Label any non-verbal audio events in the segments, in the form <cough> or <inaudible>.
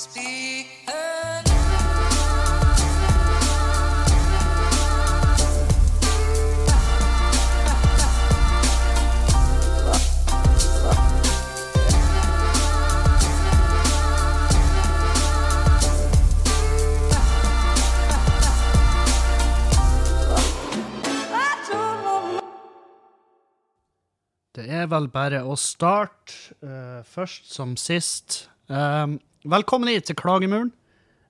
Det er vel bare å starte, uh, først som sist. Um, velkommen hit til Klagemuren.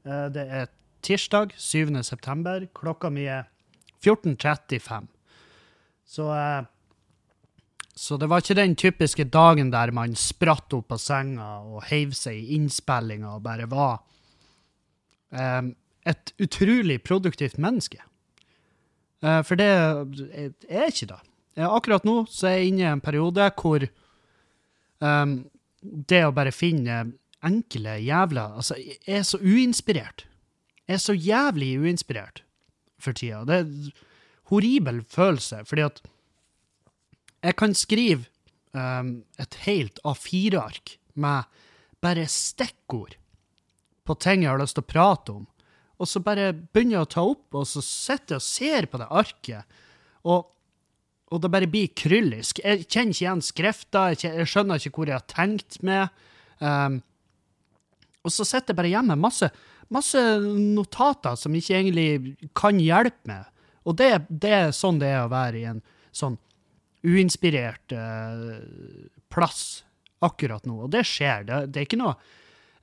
Eh, det er tirsdag 7. september. Klokka mi er 14.35. Så, eh, så det var ikke den typiske dagen der man spratt opp av senga og heiv seg i innspillinga og bare var et utrolig produktivt menneske. Eh, for det er ikke det. Eh, Akkurat nå så er jeg inne i en periode hvor det å bare finne enkle jævla Altså, jeg er så uinspirert. Jeg er så jævlig uinspirert for tida. Det er en horribel følelse, fordi at jeg kan skrive um, et helt A4-ark med bare stikkord på ting jeg har lyst til å prate om, og så bare begynner jeg å ta opp, og så sitter jeg og ser på det arket, og og det bare blir kryllisk. Jeg kjenner ikke igjen skrifta, jeg, jeg skjønner ikke hvor jeg har tenkt med. Um, og så sitter jeg bare hjemme med masse, masse notater som ikke egentlig kan hjelpe meg. Og det, det er sånn det er å være i en sånn uinspirert uh, plass akkurat nå. Og det skjer. Det, det, er noe,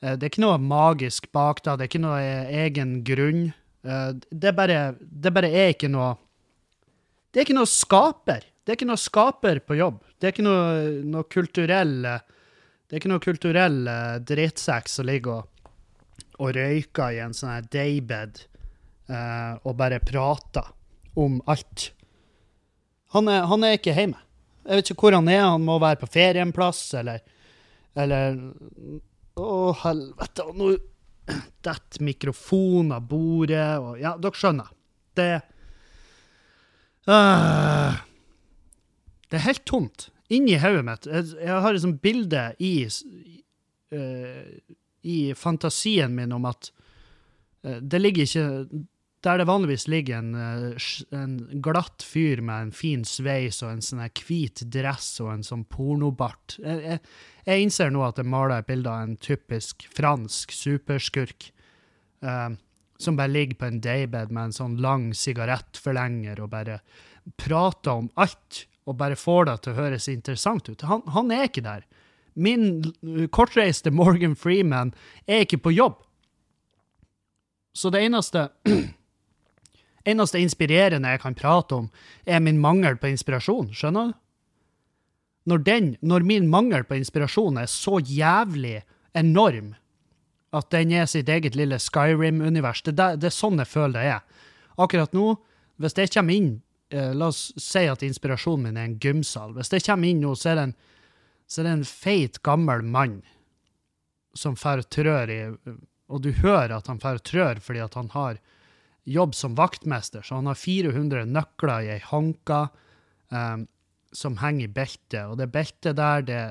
uh, det er ikke noe magisk bak det, det er ikke noe egen grunn. Uh, det, bare, det bare er ikke noe det er ikke noe skaper. Det er ikke noe skaper på jobb. Det er ikke noe, noe kulturell eh, Det er ikke noe kulturell uh, drittsekk som ligger og, og røyker i en sånn her daybed uh, og bare prater om alt. Han er, han er ikke hjemme. Jeg vet ikke hvor han er. Han må være på ferie en plass, eller Eller Å, helvete. Og nå detter mikrofonen av bordet, og Ja, dere skjønner. Det uh, Det er helt tomt inni hodet mitt. Jeg, har et sånt bilde i, uh, i fantasien min om at uh, det ligger ikke Der det vanligvis ligger en, eh, en glatt fyr med en fin sveis og en sånn her hvit dress og en sånn pornobart. Jeg, jeg, jeg innser nå at jeg maler et bilde av en typisk fransk superskurk. som bare ligger på en daybed med en sånn lang sigarettforlenger og bare prater om alt, og bare får det til å høres interessant ut. Han, han er ikke der. Min kortreiste Morgan Freeman er ikke på jobb. Så det eneste <clears throat> eneste inspirerende jeg kan prate om, er min mangel på inspirasjon. Skjønner du? Når, den, når min mangel på inspirasjon er så jævlig enorm at den er sitt eget lille Skyrim-univers. Det, er- sånn jeg føler det er. Akkurat nå, hvis jeg kommer inn eh, La oss si at inspirasjonen min er en gymsal. Hvis det kommer inn nå, så er det en, er det en feit, gammel mann som får trør i Og du hører at han får trør fordi at han har jobb som vaktmester, så han har 400 nøkler i ei hanke um, som henger i beltet, og det beltet der, det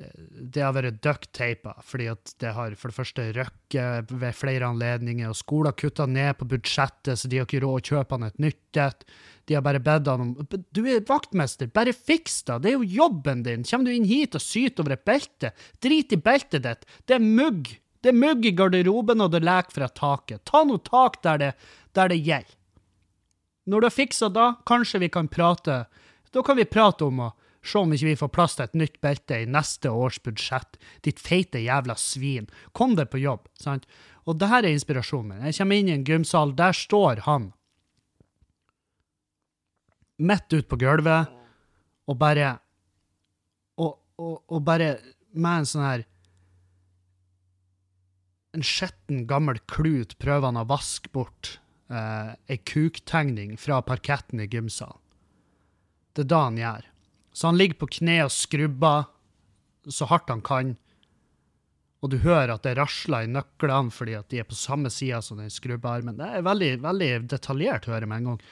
det har vært ducktapa, fordi at det har for det første røkket ved flere anledninger, og skolen har kutta ned på budsjettet, så de har ikke råd å kjøpe han et nytt et. De har bare bedt han om Du er vaktmester, bare fiks det! Det er jo jobben din! Kommer du inn hit og syter over et belte? Drit i beltet ditt! Det er mugg! Det er mugg i garderoben, og det leker fra taket. Ta nå tak der det, der det gjelder. Når du har fiksa da, kanskje vi kan prate Da kan vi prate om å se om ikke vi får plass til et nytt belte i neste års budsjett. Ditt feite jævla svin. Kom deg på jobb. sant? Og det her er inspirasjonen min. Jeg kommer inn i en gymsal, der står han midt ute på gulvet og bare og, og, og bare med en sånn her En skitten, gammel klut prøver han å vaske bort eh, ei kuktegning fra parketten i gymsalen. Det er det han gjør. Så han ligger på kne og skrubber så hardt han kan, og du hører at det rasler i nøklene fordi at de er på samme sida som den skrubbearmen. Det er veldig, veldig detaljert, hører jeg med en gang.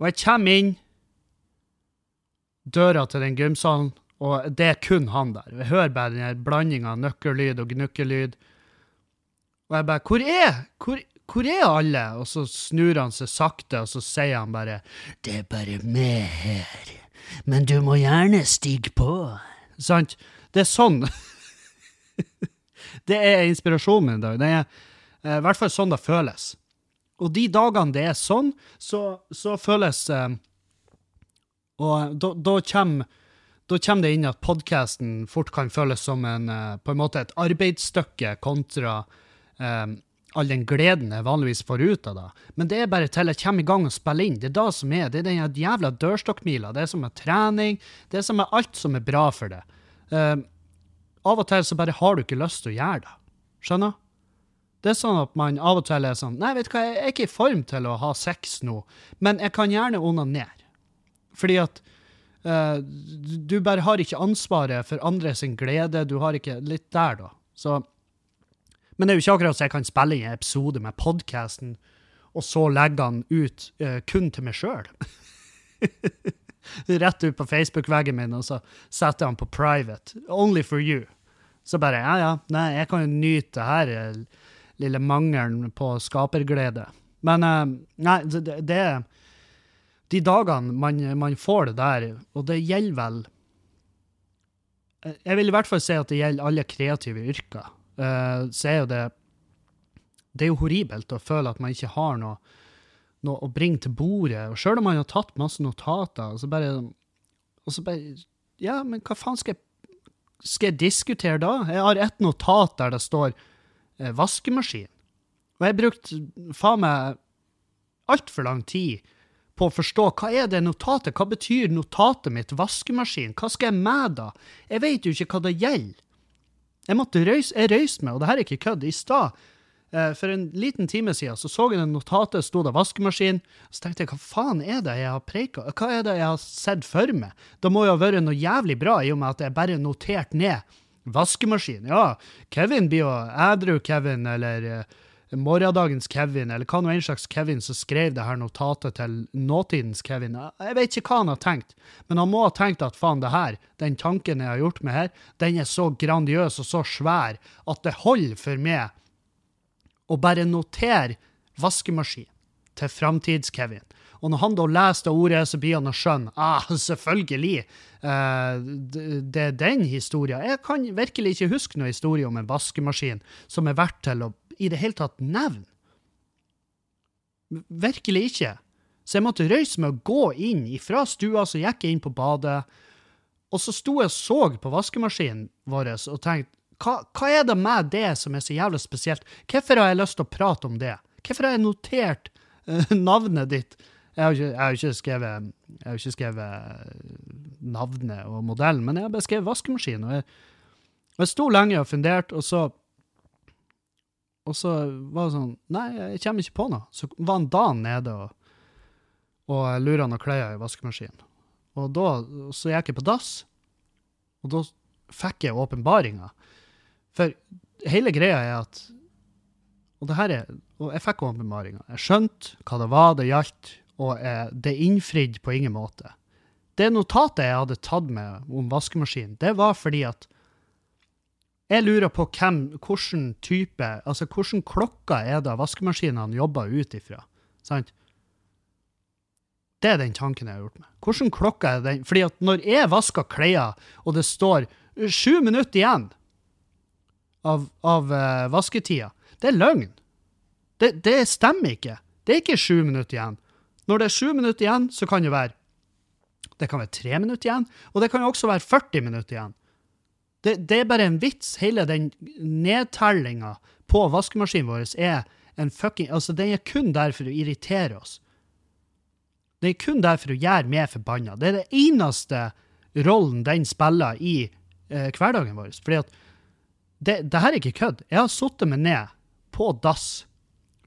Og jeg kommer inn døra til den gymsalen, og det er kun han der. Jeg hører bare den blandinga av nøkkellyd og gnukkellyd. Og jeg bare Hvor er hvor, hvor er alle? Og så snur han seg sakte, og så sier han bare Det er bare meg her. Men du må gjerne stige på. Sant? Det er sånn. <laughs> det er inspirasjonen min i dag. Det er eh, i hvert fall sånn det føles. Og de dagene det er sånn, så, så føles eh, Og da, da kommer da kommer det inn at podkasten fort kan føles som en, eh, på en måte et arbeidsstykke kontra um, all den gleden jeg vanligvis får ut av det. Men det er bare til jeg kommer i gang og spiller inn. Det er det som er. Det er den jævla dørstokkmila. Det er som er trening. Det er som er alt som er bra for det. Uh, av og til så bare har du ikke lyst til å gjøre det. Skjønner? Det er sånn at man av og til er sånn Nei, vet du hva, jeg er ikke i form til å ha sex nå, men jeg kan gjerne onanere. Fordi at Uh, du bare har ikke ansvaret for andre sin glede. Du har ikke Litt der, da. Så Men det er jo ikke akkurat så jeg kan spille inn en episode med podkasten, og så legge den ut uh, kun til meg sjøl. <laughs> Rett ut på Facebook-veggen min, og så setter jeg den på private. Only for you. Så bare Ja, ja, nei, jeg kan jo nyte det her eh, lille mangelen på skaperglede. Men uh, nei, det, det de dagene man, man, får det der, og det gjelder vel Jeg vil i hvert fall si at det gjelder alle kreative yrker. Uh, så er jo det Det er jo horribelt å føle at man ikke har noe, noe å bringe til bordet. Og sjøl om man har tatt masse notater, og så bare, og så bare Ja, men hva faen skal jeg, skal jeg diskutere da? Jeg har ett notat der det står eh, vaskemaskin. Og jeg brukte faen meg altfor lang tid på å forstå hva er det notatet, hva betyr notatet mitt, vaskemaskin, hva skal jeg med da? Jeg vet jo ikke hva det gjelder. Jeg måtte røyse, jeg røyste meg, og det her er ikke kødd. I stad, eh, for en liten time siden, så så jeg det notatet, sto der vaskemaskin. Så tenkte jeg, hva faen er det jeg har preika? Hva er det jeg har sett for meg? Det må jo ha vært noe jævlig bra, i og med at jeg bare noterte ned vaskemaskin. Ja, Kevin blir jo ædru Kevin, eller eh, morgendagens Kevin, eller hva nå enn slags Kevin som skrev det her notatet til nåtidens Kevin. Jeg vet ikke hva han har tenkt, men han må ha tenkt at faen, det her, den tanken jeg har gjort meg her, den er så grandiøs og så svær at det holder for meg å bare notere vaskemaskin til framtids-Kevin. Og når han da leser det ordet, så blir han å skjønne ah, selvfølgelig, uh, det er den historien. Jeg kan virkelig ikke huske noen historie om en vaskemaskin som er verdt til å i det hele tatt nevne. Virkelig ikke. Så jeg måtte røyse meg og gå inn fra stua, så gikk jeg inn på badet, og så sto jeg og så på vaskemaskinen vår og tenkte hva, hva, er det med det som er så jævlig spesielt? Hvorfor har jeg lyst til å prate om det? Hvorfor har jeg notert uh, <laughs> navnet ditt? Jeg har, ikke, ikke skrevet, jeg har ikke skrevet navnet og modellen, men jeg har beskrevet vaskemaskinen. Og jeg, jeg sto lenge og funderte, og så og så var det sånn Nei, jeg kommer ikke på noe. Så var han Dan nede og, og lura noen klær i vaskemaskinen. Og da så gikk jeg på dass, og da fikk jeg åpenbaringa. For hele greia er at Og det her er Og jeg fikk åpenbaringa. Jeg skjønte hva det var det gjaldt, og jeg, det innfridde på ingen måte. Det notatet jeg hadde tatt med om vaskemaskinen, det var fordi at jeg lurer på hvem, hvilken type, altså hvilken klokka er det vaskemaskinene jobber ut ifra? Sant? Det er den tanken jeg har gjort meg. Hvilken klokka er den? Fordi at når jeg vasker klær, og det står sju minutter igjen av, av uh, vasketida, det er løgn. Det, det, stemmer ikke. Det er ikke sju minutter igjen. Når det er sju minutter igjen, så kan det være det kan være tre minutter igjen, og det kan også være 40 minutter igjen. Det, det, er bare en vits. Hele den nedtellinga på vaskemaskinen vår er en fucking Altså, den er kun der for å irritere oss. Den er kun der for å gjøre meg forbanna. Det er det eneste rollen den spiller i eh, hverdagen vår. Fordi at det, det her er ikke kødd. Jeg har satt meg ned på dass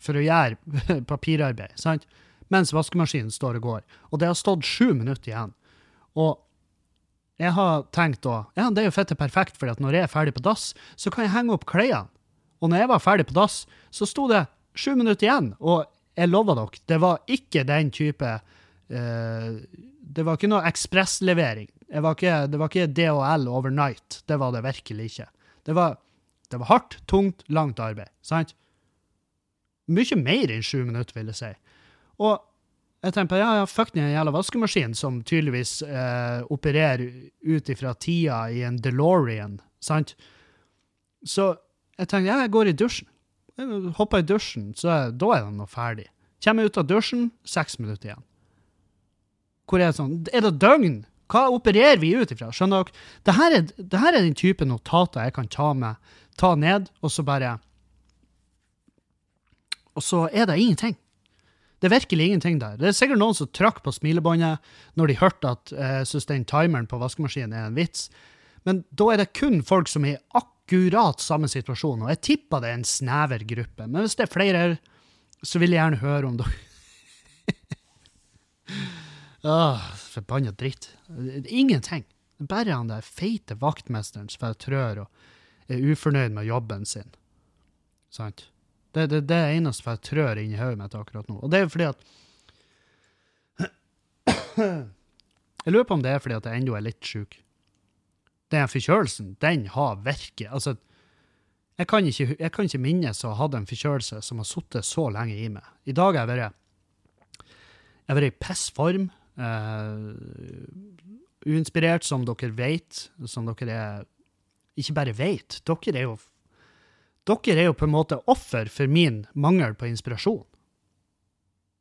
for å gjøre <laughs> papirarbeid, sant? mens vaskemaskinen står og går. Og det har stått sju minutter igjen. Og jeg har tenkt da ja, det er jo fette perfekt, for når jeg er ferdig på dass, så kan jeg henge opp klærne. Og når jeg var ferdig på dass, så sto det sju minutter igjen. Og jeg lover dere, det var ikke den type uh, Det var ikke noe ekspresslevering. Det var ikke DHL overnight. Det var det virkelig ikke. Det var, det var hardt, tungt, langt arbeid. sant? Mye mer enn sju minutter, vil jeg si. Og jeg tenker på, ja, ja, fuck den jævla vaskemaskinen som tydeligvis eh, opererer ut ifra tida i en DeLorean, sant? Så jeg tenkte, ja, jeg går i dusjen. Jeg hopper i dusjen, så da er den nå ferdig. Kommer ut av dusjen, seks minutter igjen. Hvor er det sånn, er det døgn? Hva opererer vi ut ifra? Skjønner dere? Dette er, det her er den type notater jeg kan ta med, ta ned, og så bare Og så er det ingenting. Det er virkelig ingenting der. Det er sikkert noen som trakk på smilebåndet når de hørte at jeg uh, syns den timeren på vaskemaskinen er en vits. Men da er det kun folk som er i akkurat samme situasjon, og jeg tipper det er en snever gruppe. Men hvis det er flere, så vil jeg gjerne høre om dere <laughs> Åh, forbanna dritt. Ingenting. Bare han der feite vaktmesteren som trør og er ufornøyd med jobben sin. Sant? Det det, det eneste jeg trør i hodet mitt akkurat nå. Og det er jo fordi at <coughs> Jeg lurer på om det er fordi at jeg ennå er litt sjuk. Den forkjølelsen, den har virket. Altså, jeg kan ikke, jeg kan ikke minnes å ha hatt en forkjølelse som har sittet så lenge i meg. I dag har jeg vært vært i pissform. Uh, uinspirert, som dere vet. Som dere er Ikke bare vet, dere er jo dere er jo på en måte offer for min mangel på inspirasjon.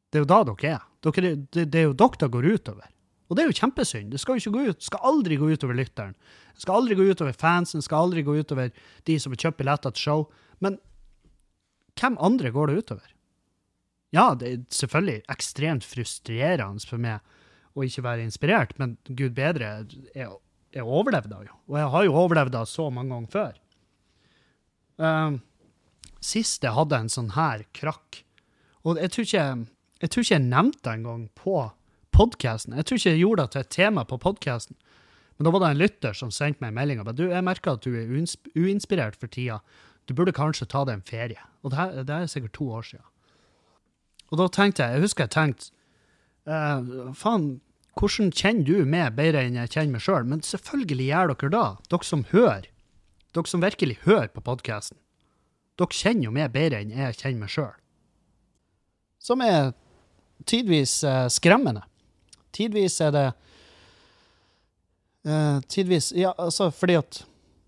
Det er jo da dere er. Dere, det, det, er jo dere det går utover. Og det er jo kjempesynd. Det skal jo ikke gå ut, skal aldri gå utover lytteren. Det skal aldri gå utover fansen, det skal aldri gå utover de som kjøpt billetter til show. Men hvem andre går det utover? Ja, det er selvfølgelig ekstremt frustrerende for meg å ikke være inspirert, men gud bedre, jeg, jeg overlevde jo. Og jeg har jo overlevd så mange ganger før. Uh, sist jeg hadde en sånn her krakk Og jeg tror ikke jeg, tror ikke jeg nevnte det engang på podkasten. Jeg tror ikke jeg gjorde det til et tema på podkasten. Men da var det en lytter som sendte meg en melding og sa du, jeg merker at du er uinspirert for tida. Du burde kanskje ta deg en ferie. Og det, her, det er sikkert to år siden. Og da tenkte jeg, jeg husker jeg tenkte uh, Faen, hvordan kjenner du meg bedre enn jeg kjenner meg sjøl? Men selvfølgelig gjør dere da, dere som hører. Dere som virkelig hører på podkasten. Dere kjenner jo meg bedre enn jeg kjenner meg sjøl. Som er tidvis eh, skremmende. Tidvis er det eh, Tidvis Ja, altså fordi at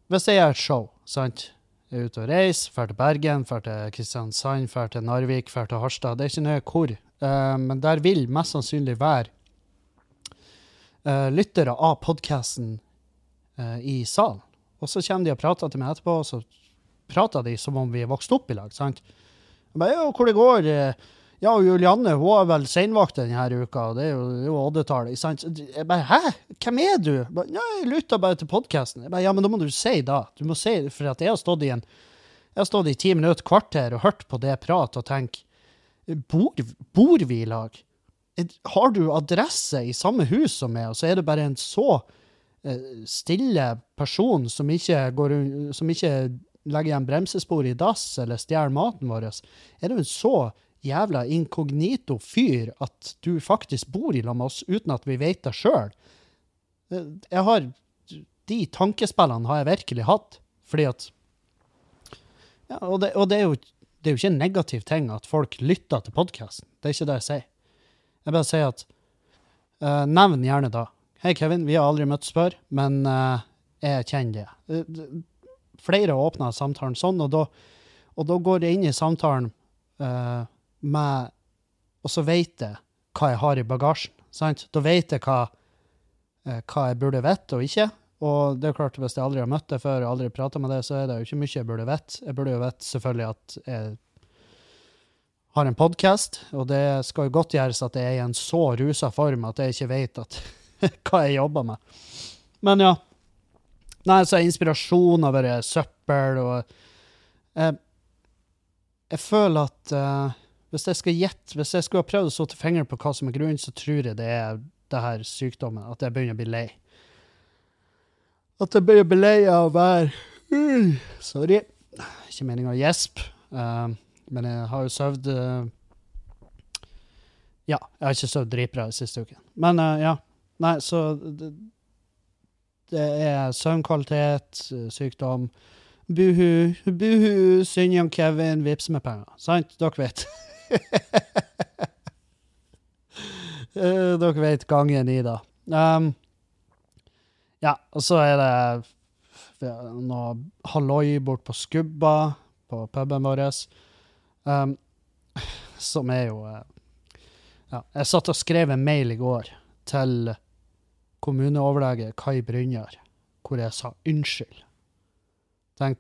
Hvis jeg gjør et show, sant Jeg er ute og reiser, drar til Bergen, drar til Kristiansand, drar til Narvik, drar til Harstad. Det er ikke nøye hvor. Uh, men der vil mest sannsynlig være lyttere av podkasten i salen. Og så kommer de og prater til meg etterpå, og så prater de som om vi er vokst opp i lag. sant? Jeg bare, ja, hvor det går? Ja, og Julianne hun har vel seinvakt denne uka, og det er jo, oddetallet. Jeg bare, hæ? Hvem er du? Jeg bare, ja, jeg lytta bare til podkasten. Ja, men da må du si da. Du må si, For at jeg har stått i en jeg har stått i ti minutter, kvarter, og hørt på det pratet og tenkt bor, bor vi i lag? Har du adresse i samme hus som meg, og så er det bare en så Eh, stille person som ikke, går, som ikke legger igjen bremsespor i dass eller stjeler maten vår, er du en så jævla inkognito fyr at du faktisk bor i lag med oss uten at vi vet det sjøl? Eh, jeg har De tankespillene har jeg virkelig hatt, fordi at ja, Og, det, og det, er jo, det, er jo, ikke en negativ ting at folk lytter til podkasten. Det er ikke det jeg sier. Jeg bare sier at uh, nevn gjerne da Hei, Kevin, vi har aldri møttes før, men uh, jeg kjenner det. Uh, flere åpna samtalen sånn, og da, og da, går jeg inn i samtalen uh, med Og så vet jeg hva jeg har i bagasjen. sant? Da vet jeg hva, hva jeg burde vite og ikke. Og det er klart, hvis jeg aldri har møtt deg før aldri prata med deg, så er det jo ikke mye jeg burde vite. Jeg burde jo vite selvfølgelig at jeg har en podkast, og det skal jo godt gjøres at jeg er i en så rusa form at jeg ikke vet at <laughs> hva jeg jobber med. Men ja. Nei, så er inspirasjon av bare søppel og eh, Jeg føler at eh, hvis jeg skal gjette, hvis jeg skulle ha prøvd å sette fingeren på hva som er grunnen, så tror jeg det er det her sykdommen. At jeg begynner å bli lei. At jeg begynner å bli lei av å være uh, Sorry. Ikke meninga å gjespe. Uh, men jeg har jo sovet uh, Ja, jeg har ikke sovet dritbra siste uken. Men uh, ja. Nei, så det, det er søvnkvalitet, sykdom, Buhu, buhu, Synjan Kevin, vips med penger. Sant? Dere vet. <laughs> Eh, Dere vet gangen i, da. Um, ja, og så er det noe halloi bort på Skubba, på puben vår, um, som er jo eh, Ja, jeg satt og skrev en mail i går til kommuneoverlege Kai Brynjar, hvor jeg sa unnskyld. Tenk,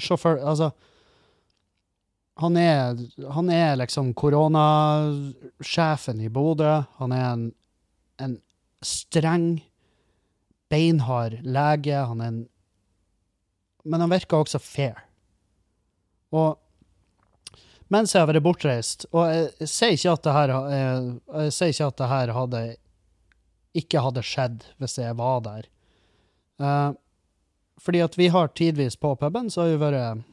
sjåfør Altså, han er, han er liksom koronasjefen i Bodø. Han er en, en streng, beinhard lege. Han er en Men han virker også fair. Og mens jeg har vært bortreist Og jeg, jeg sier eh, Jeg ikke at det her hadde ikke hadde skjedd hvis jeg var der. Uh, fordi at vi har tidvis på puben, så har vi vært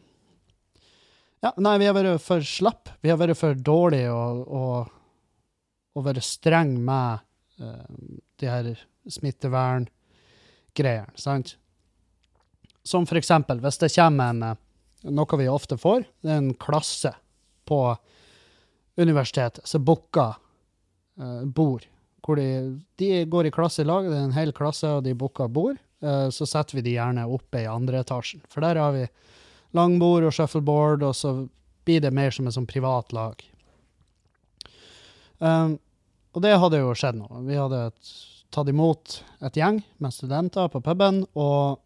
Ja, nei, vi har vært for slapp. Vi har vært for dårlige og, og, og vært streng med uh, de her smittevern-greiene, sant? Som for eksempel, hvis det kommer en eh, Noe vi ofte får, det er en klasse på universitetet som booker uh, bord. Hvor de, de går i klasse i lag, det er en hel klasse, og de booker bord. Eh, så setter vi de gjerne oppe i andre etasjen. For der har vi langbord og shuffleboard, og så blir det mer som et sånn privat lag. Um, og det hadde jo skjedd nå. Vi hadde et, tatt imot et gjeng med studenter på puben, og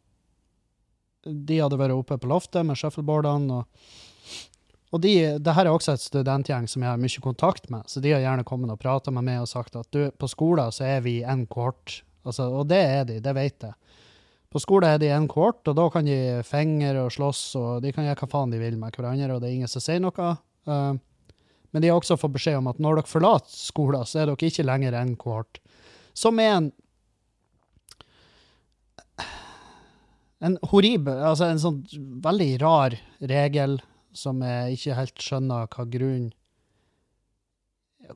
de hadde vært oppe på loftet med shuffleboardene. Og, og de, det her er også et studentgjeng som jeg har mye kontakt med, så de har gjerne kommet og prata med meg og sagt at du, på skolen så er vi en kohort. Altså, og det er de, det vet jeg. På skolen er de en kohort, og da kan de fingre og slåss, og de kan gjøre hva faen de vil med hverandre, og det er ingen som sier noe. Uh, men de har også fått beskjed om at når dere forlater skolen, så er dere ikke lenger en kohort. Som er en En horribel Altså en sånn veldig rar regel som jeg ikke helt skjønner hva grunn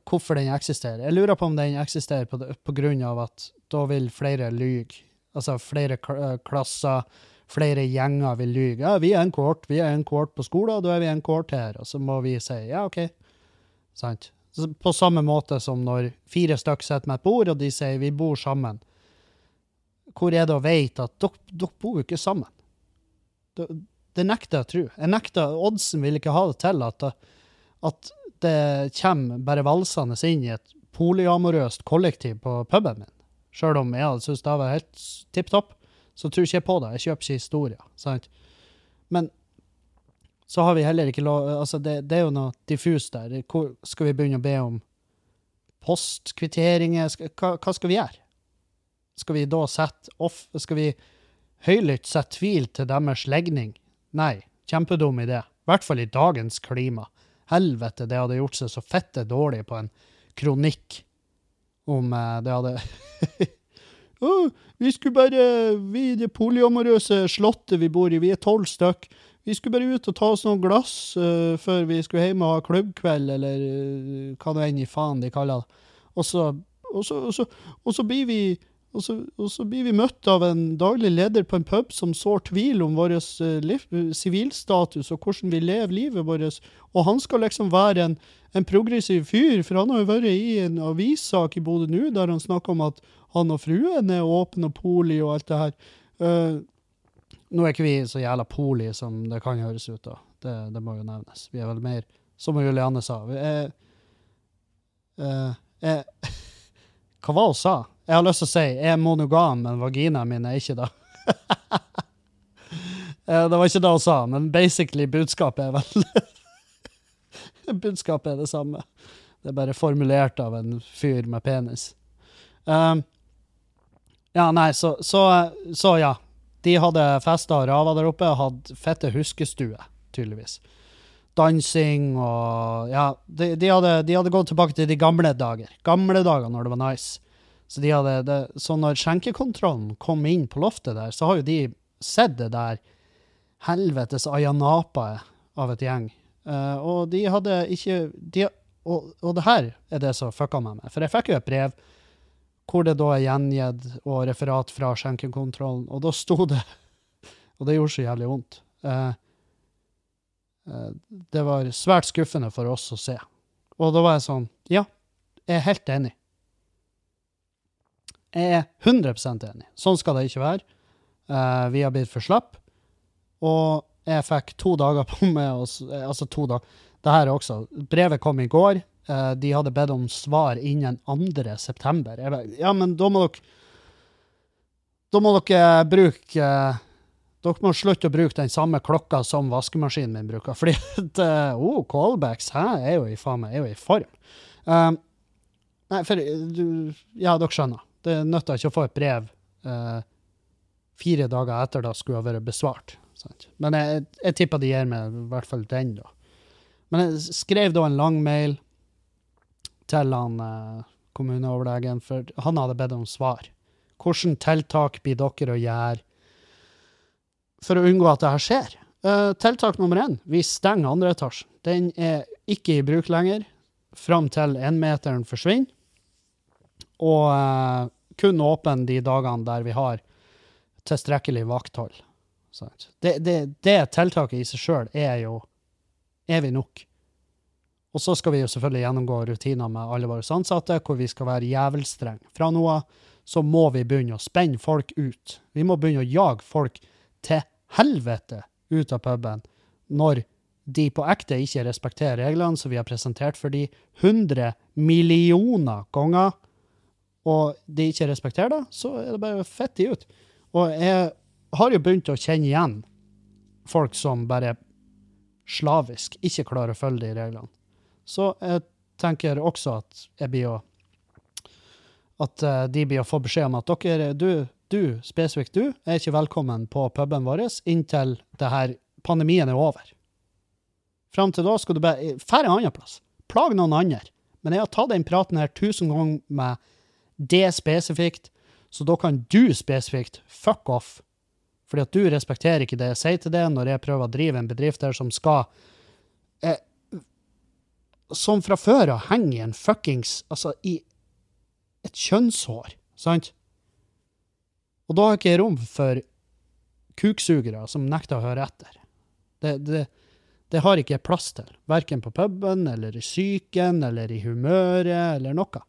Hvorfor den eksisterer. Jeg lurer på om den eksisterer på, på grunn av at da vil flere lyge. Altså flere klasser, flere gjenger vil lyge. Ja, vi er en kohort, vi er en kohort på skolen, da er vi en kohort her. Og så må vi si ja, OK. Sant? På samme måte som når fire stykk sitter med et bord, og de sier vi bor sammen. Hvor er det å vite at dere, dere bor jo ikke sammen? Det, nekter jeg å tro. Jeg nekter, Oddsen vil ikke ha det til at, at det kommer bare valsende inn i et polyamorøst kollektiv på puben min. Sjøl om jeg syntes det var helt tipp topp, så tror ikke jeg på det. Jeg kjøper ikke historier. Sant? Men så har vi heller ikke lov Altså, det, det er jo noe diffust der. Hvor skal vi begynne å be om postkvitteringer? Hva, hva skal vi gjøre? Skal vi da sette off Skal vi høylytt sette tvil til deres legning? Nei, kjempedum idé. I hvert fall i dagens klima. Helvete, det hadde gjort seg så fette dårlig på en kronikk om eh, det hadde <laughs> oh, vi skulle bare Vi i det polyamorøse slottet vi bor i, vi er tolv stykk. Vi skulle bare ut og ta oss noen glass uh, før vi skulle hjem og ha klubbkveld, eller uh, hva nå enn i faen de kaller det. Og så, og så, og så, og så blir vi og så, og så blir vi møtt av en daglig leder på en pub som sår tvil om vår eh, sivilstatus og hvordan vi lever livet vårt. Og han skal liksom være en, en progressiv fyr, for han har jo vært i en avissak i Bodø nå der han snakker om at han og fruen er åpne og poli og alt det her. Uh, nå er ikke vi så jævla poli som det kan høres ut da. Det, det må jo nevnes. Vi er vel mer, som Julianne sa. Vi er, uh, er, <laughs> hva var hun sa? Jeg har lyst til å si jeg er monogam, men vaginaen min er ikke det. <laughs> Eh, det var ikke det hun sa, men basically budskapet er vel <laughs> Budskapet er det samme. Det er bare formulert av en fyr med penis. Um, ja, nei, så, så, så ja. De hadde festa og rava der oppe og hadde fette huskestue, tydeligvis. Dansing og Ja, de, de, hadde, de hadde gått tilbake til de gamle dager. Gamle dager når det var nice. Så, de hadde det, så når skjenkekontrollen kom inn på loftet der, så har jo de sett det der helvetes ayanapaet av et gjeng. Uh, og de hadde ikke de, og, og det her er det som fucka meg med. For jeg fikk jo et brev hvor det da er gjengitt og referat fra skjenkekontrollen, og da sto det <laughs> Og det gjorde så jævlig vondt. Uh, det var svært skuffende for oss å se. Og da var jeg sånn Ja, jeg er helt enig. Jeg er 100% enig. Sånn skal det ikke være. Uh, vi har blitt for slapp. Og jeg fikk to dager på <laughs> meg, oss, eh, altså to dager. Det her også. Brevet kom i går. Uh, de hadde bedt om svar innen 2. september. Jeg bare, ja, men da må dere Da må dere bruke uh, Dere må slutte å bruke den samme klokka som vaskemaskinen min bruker. <laughs> Fordi at oh, callbacks hæ, er jo i faen meg, er jo i form. Nei, for du Ja, dere skjønner. Det nytta ikke å få et brev eh, fire dager etter da skulle ha vært besvart. Sant? Men jeg, jeg tipper de gir meg i hvert fall den, da. Men jeg skrev da en lang mail til han eh, kommuneoverlegen, for han hadde bedt om svar. Hvilke tiltak blir dere å gjøre for å unngå at det her skjer? Uh, tiltak nummer én, vi stenger andre etasjen. Den er ikke i bruk lenger fram til énmeteren forsvinner, og eh, kun åpen de dagene der vi har tilstrekkelig vakthold. Det, det, det tiltaket i seg sjøl er jo evig nok. Og så skal vi jo selvfølgelig gjennomgå rutiner med alle våre ansatte, hvor vi skal være jævelstrenge. Fra nå av så må vi begynne å spenne folk ut. Vi må begynne å jage folk til helvete ut av puben når de på ekte ikke respekterer reglene som vi har presentert for de 100 millioner ganger, og de ikke respekterer det, så er det bare fett de ut. Og jeg har jo begynt å kjenne igjen folk som bare slavisk ikke klarer å følge de reglene. Så jeg tenker også at jeg blir å at eh, de blir å få beskjed om at dere, du, du, spesifikt du, er ikke velkommen på puben vår inntil det her pandemien er over. Fram til da skal du bare Dra en annen plass. Plag noen andre. Men jeg har tatt den praten her tusen ganger med det spesifikt, så da kan du spesifikt fuck off. Fordi at du respekterer ikke det jeg sier til deg når jeg prøver å drive en bedrift der som skal eh, Som fra før av henger i en fuckings Altså, i et kjønnshår, sant? Og da har ikke rom for kuksugere som nekter å høre etter. Det, det, det har ikke jeg plass til, verken på puben eller i psyken eller i humøret eller noe.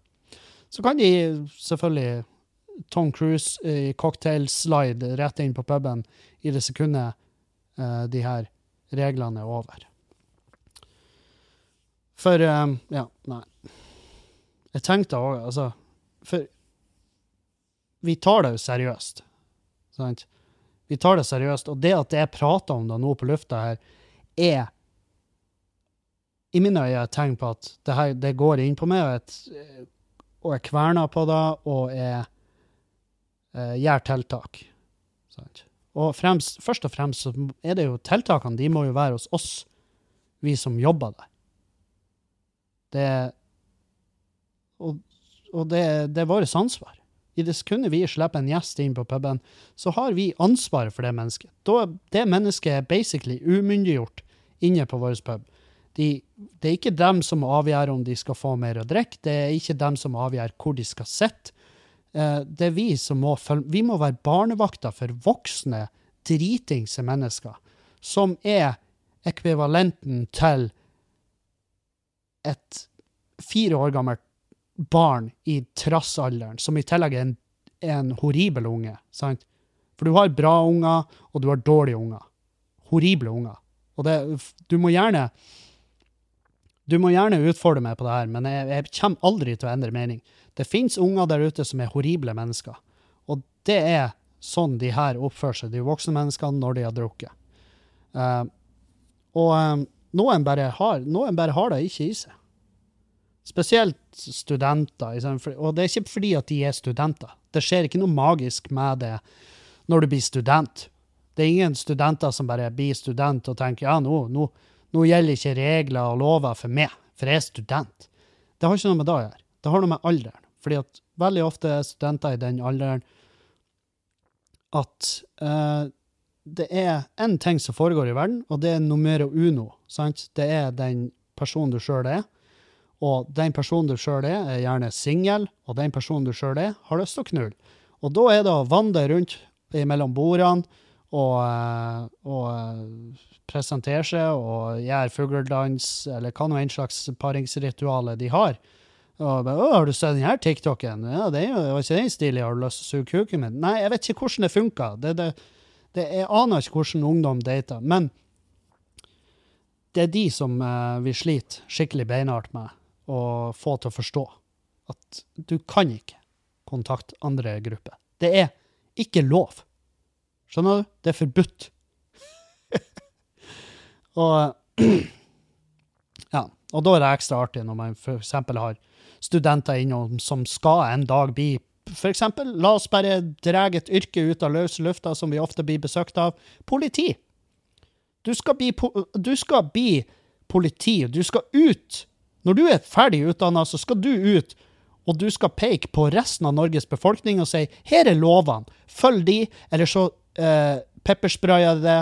Så kan de selvfølgelig Tom Cruise i cocktail-slide rett inn på puben i det sekundet uh, de her reglene er over. For eh, Ja, nei. Jeg tenkte òg, altså For vi tar det jo seriøst. Sant? Vi tar det seriøst. Og det at jeg prater om det nå på lufta her, er i mine øyne et tegn på at det her det går inn på meg, og, et, og jeg kverner på det, og jeg eh, gjør tiltak. Og fremst, først og fremst så er det jo tiltakene, de må jo være hos oss, vi som jobber der. Det Og, og det, det er vårt ansvar. I det sekundet vi slipper en gjest inn på puben, så har vi ansvaret for det mennesket. Da, det mennesket er basically umyndiggjort inne på vår pub. De, det er ikke dem som avgjør om de skal få mer å drikke, det er ikke dem som avgjør hvor de skal sitte. Eh, Det er vi som må følge Vi må være barnevakter for voksne, dritingse mennesker, som er ekvivalenten til et fire år gammelt barn i trassalderen, som i tillegg er en, en horribel unge. sant? For du har bra unger, og du har dårlige unger. Horrible unger. Og det, du må gjerne du må gjerne utfordre meg på det her, men jeg, jeg kommer aldri til å endre mening. Det fins unger der ute som er horrible mennesker, og det er sånn de her oppfører seg, de voksne menneskene, når de har drukket. Uh, og um, noen, bare har, noen bare har det ikke i seg. Spesielt studenter. Og det er ikke fordi at de er studenter. Det skjer ikke noe magisk med det når du blir student. Det er ingen studenter som bare blir student og tenker ja, nå, nå, nå gjelder ikke regler og lover for meg, for jeg er student. Det har ikke noe med det å gjøre. Det har noe med alderen. Fordi at veldig ofte er studenter i den alderen at uh, det er en ting som foregår i verden, og det er numero uno. Sant? Det er den personen du sjøl er. Og den personen du sjøl er, er gjerne singel, og den personen du sjøl er, har lyst til å knulle. Og da er det å vandre rundt mellom bordene og, eh, og eh, presentere seg og gjøre fugledans, eller hva nå enn slags paringsrituale de har. Og bare, 'Har du sett denne TikToken?' Ja, det var ikke den stilig. Har du lyst til å suge kuken min? Nei, jeg vet ikke hvordan det funker. Det, det, det, jeg aner ikke hvordan ungdom dater. Men det er de som eh, vi sliter skikkelig beinhardt med å få til å forstå at du kan ikke kontakte andre grupper. Det er ikke lov. Skjønner du? Det er forbudt. <laughs> og <clears throat> ja, og da er det ekstra artig når man f.eks. har studenter innom som skal en dag bli f.eks. La oss bare dra et yrke ut av løse lufta, som vi ofte blir besøkt av. Politi. Du skal bli, du skal bli politi. Du skal ut. Når du er ferdig utdanna, så skal du ut, og du skal peke på resten av Norges befolkning og si her er lovene, følg de, eller så eh, pepperspraya det,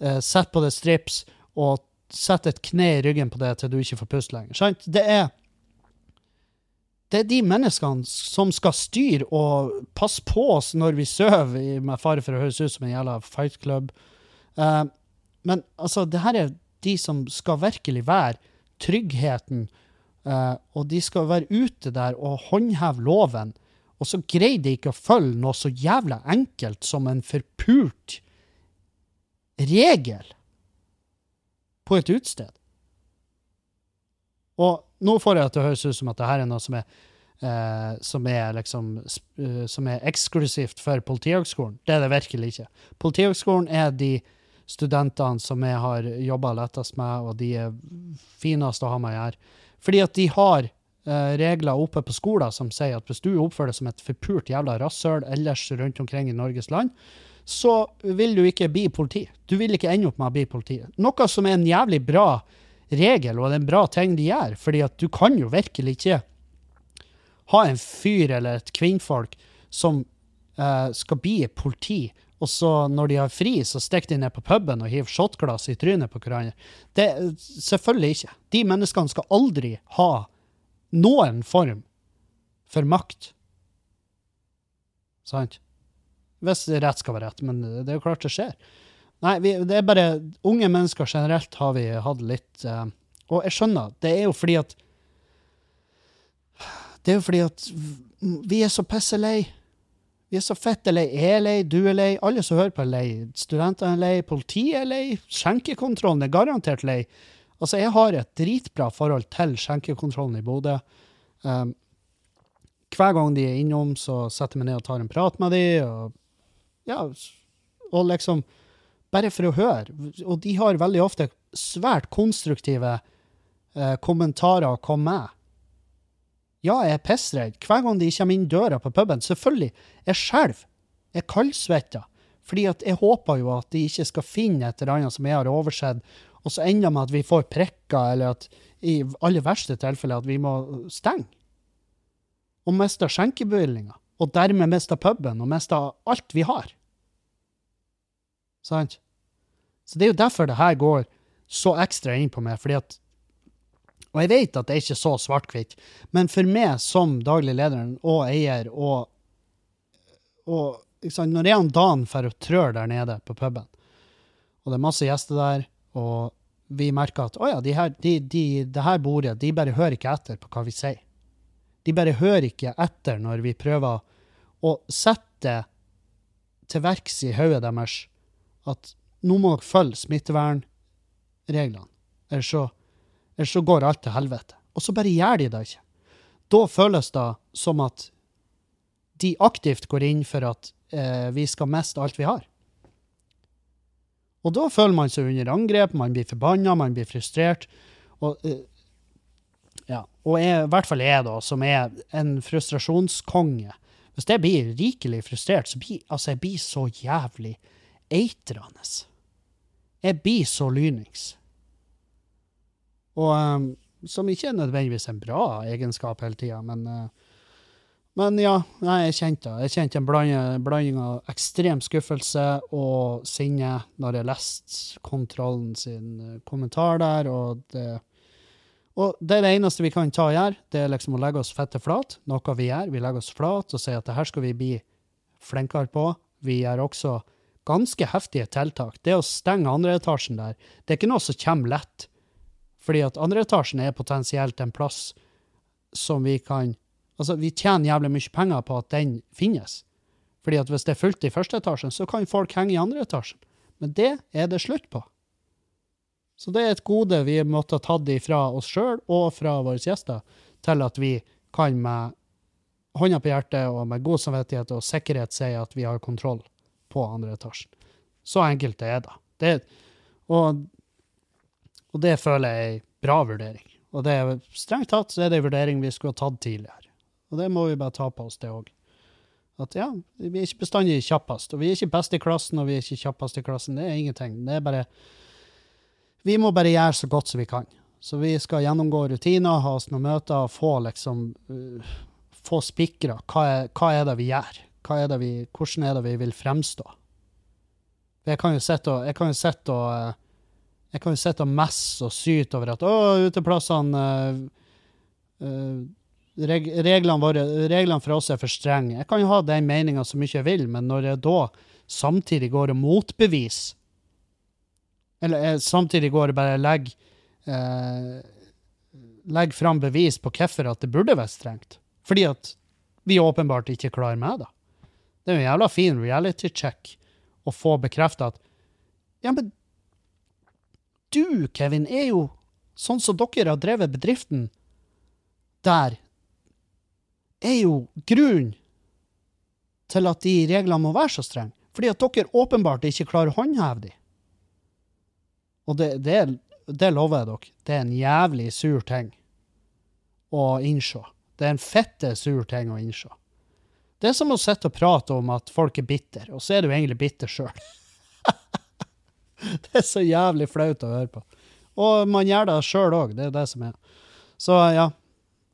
eh, sett på det strips, og sett et kne i ryggen på det til du ikke får puste lenger. Sant? Det er det er de menneskene som skal styre og passe på oss når vi sover, med fare for å høres ut som en jævla fight club. Uh, men altså, det her er de som skal virkelig være tryggheten, uh, og de skal være ute der og håndheve loven. Og så greier jeg ikke å følge noe så jævla enkelt som en forpult regel på et utested. Og nå får jeg at det høres ut som at det her er noe som er, eh, som er, liksom, uh, som er eksklusivt for Politihøgskolen. Det er det virkelig ikke. Politihøgskolen er de studentene som jeg har jobba lettest med, og de er finest å ha med gjøre. Fordi at de har eh, regler oppe på skolen som sier at hvis du oppfører deg som et forpult jævla rasshøl ellers rundt omkring i Norges land, så vil du ikke bli politi. Du vil ikke ende opp med å bli politi. Noe som er en jævlig bra regel, og det er en bra ting de gjør. fordi at du kan jo virkelig ikke ha en fyr eller et kvinnfolk som uh, skal bli politi, og så når de har fri, så stikker de ned på puben og hiver shotglass i trynet på hverandre. Det, selvfølgelig ikke. De menneskene skal aldri ha noen form for makt. Sant? Hvis rett skal være rett, men det er jo klart det skjer. Nei, vi, det er bare Unge mennesker generelt har vi hatt litt uh, Og jeg skjønner, det er jo fordi at Det er jo fordi at vi er så pisse lei. Vi er så fette lei. Jeg er lei, du er lei, alle som hører på er lei. Studentene er lei, politiet er lei, skjenkekontrollen er garantert lei. Altså, jeg har et dritbra forhold til skjenkekontrollen i Bodø. Um, hver gang de er innom, så setter jeg meg ned og tar en prat med dem, og ja, og liksom bare for å høre. Og de har veldig ofte svært konstruktive eh, kommentarer å komme med. Ja, jeg er pissredd hver gang de kommer inn døra på puben. Selvfølgelig. Jeg skjelver. Jeg er kaldsvetta. Fordi at jeg håper jo at de ikke skal finne et eller annet som jeg har oversett, og så ender det med at vi får prikker, eller at i aller verste tilfelle at vi må stenge. Og miste skjenkebevillinga. Og dermed miste puben, og miste alt vi har. Sant? Så det er jo derfor det her går så ekstra inn på meg, fordi at Og jeg vet at det er ikke så svart-hvitt, men for meg som daglig leder og eier og, og liksom, Når jeg og Dan drar og trør der nede på puben, og det er masse gjester der, og vi merker at å ja, de her, de, de, det her bordet, de bare hører ikke etter på hva vi sier. De bare hører ikke etter når vi prøver å sette til verks i hodet deres at nå må dere følge smittevernreglene, ellers så, ellers så går alt til helvete. Og så bare gjør de det ikke. Da føles det som at de aktivt går inn for at eh, vi skal miste alt vi har. Og da føler man seg under angrep, man blir forbanna, man blir frustrert. Og, eh, ja, og jeg, i hvert fall jeg, da, som er en frustrasjonskonge Hvis jeg blir rikelig frustrert, så blir altså, jeg blir så jævlig eitrende. Jeg blir så lynings. Og um, som ikke er nødvendigvis en bra egenskap hele tida, men uh, men ja, nei, jeg kjente det. Jeg kjente en blanding, blanding av ekstrem skuffelse og sinne når jeg leste kontrollen sin uh, kommentar der, og det og det er det eneste vi kan ta og gjøre, det er liksom å legge oss fette flat, noe vi gjør. Vi legger oss flat og sier at det her skal vi bli flinkere på. Vi gjør også ganske heftige tiltak. Det å stenge andreetasjen der, det er ikke noe som kommer lett. Fordi at andreetasjen er potensielt en plass som vi kan Altså, vi tjener jævlig mye penger på at den finnes. Fordi at hvis det er fullt i første etasjen, så kan folk henge i andre etasjen. Men det er det slutt på. Så det er et gode vi måtte ha tatt ifra oss sjøl og fra våre gjester, til at vi kan med hånda på hjertet og med god samvittighet og sikkerhet si at vi har kontroll på andre etasjen. Så enkelt det er da. det og, og det føler jeg er ei bra vurdering. Og det er strengt tatt så er det en vurdering vi skulle ha tatt tidligere. Og det må vi bare ta på oss, det òg. At ja, vi er ikke bestandig kjappest. Og vi er ikke best i klassen, og vi er ikke kjappest i klassen. Det er ingenting. Det er bare Vi må bare gjøre så godt som vi kan. Så vi skal gjennomgå rutiner, ha oss noen møter og få liksom uh, Få spikra. Hva, hva, er det vi gjør? Hva er det vi, hvordan er det vi vil fremstå? Jeg kan jo sitte og, jeg kan jo sitte og uh, jeg kan jo sitte og messe og syte over at å, uteplassene uh, uh, reg reglene, våre, reglene for oss er for strenge. Jeg kan jo ha den meninga så mye jeg vil, men når jeg da samtidig går og motbeviser Eller jeg samtidig går og bare legger eh, legger fram bevis på hvorfor at det burde være strengt. Fordi at vi åpenbart ikke klarer med det. Det er jo en jævla fin reality check å få bekrefta at Ja, men du, Kevin, er jo sånn som dere har drevet bedriften der er jo grunnen til at de reglene må være så strenge. Fordi at dere åpenbart ikke klarer å håndheve de. Og det, det, det lover jeg dere. Det er en jævlig sur ting å innse. Det er en fette sur ting å innse. Det er som å sitte og prate om at folk er bitter, og så er du egentlig bitter sjøl. <laughs> det er så jævlig flaut å høre på. Og man gjør det sjøl òg, det er det som er. Så ja,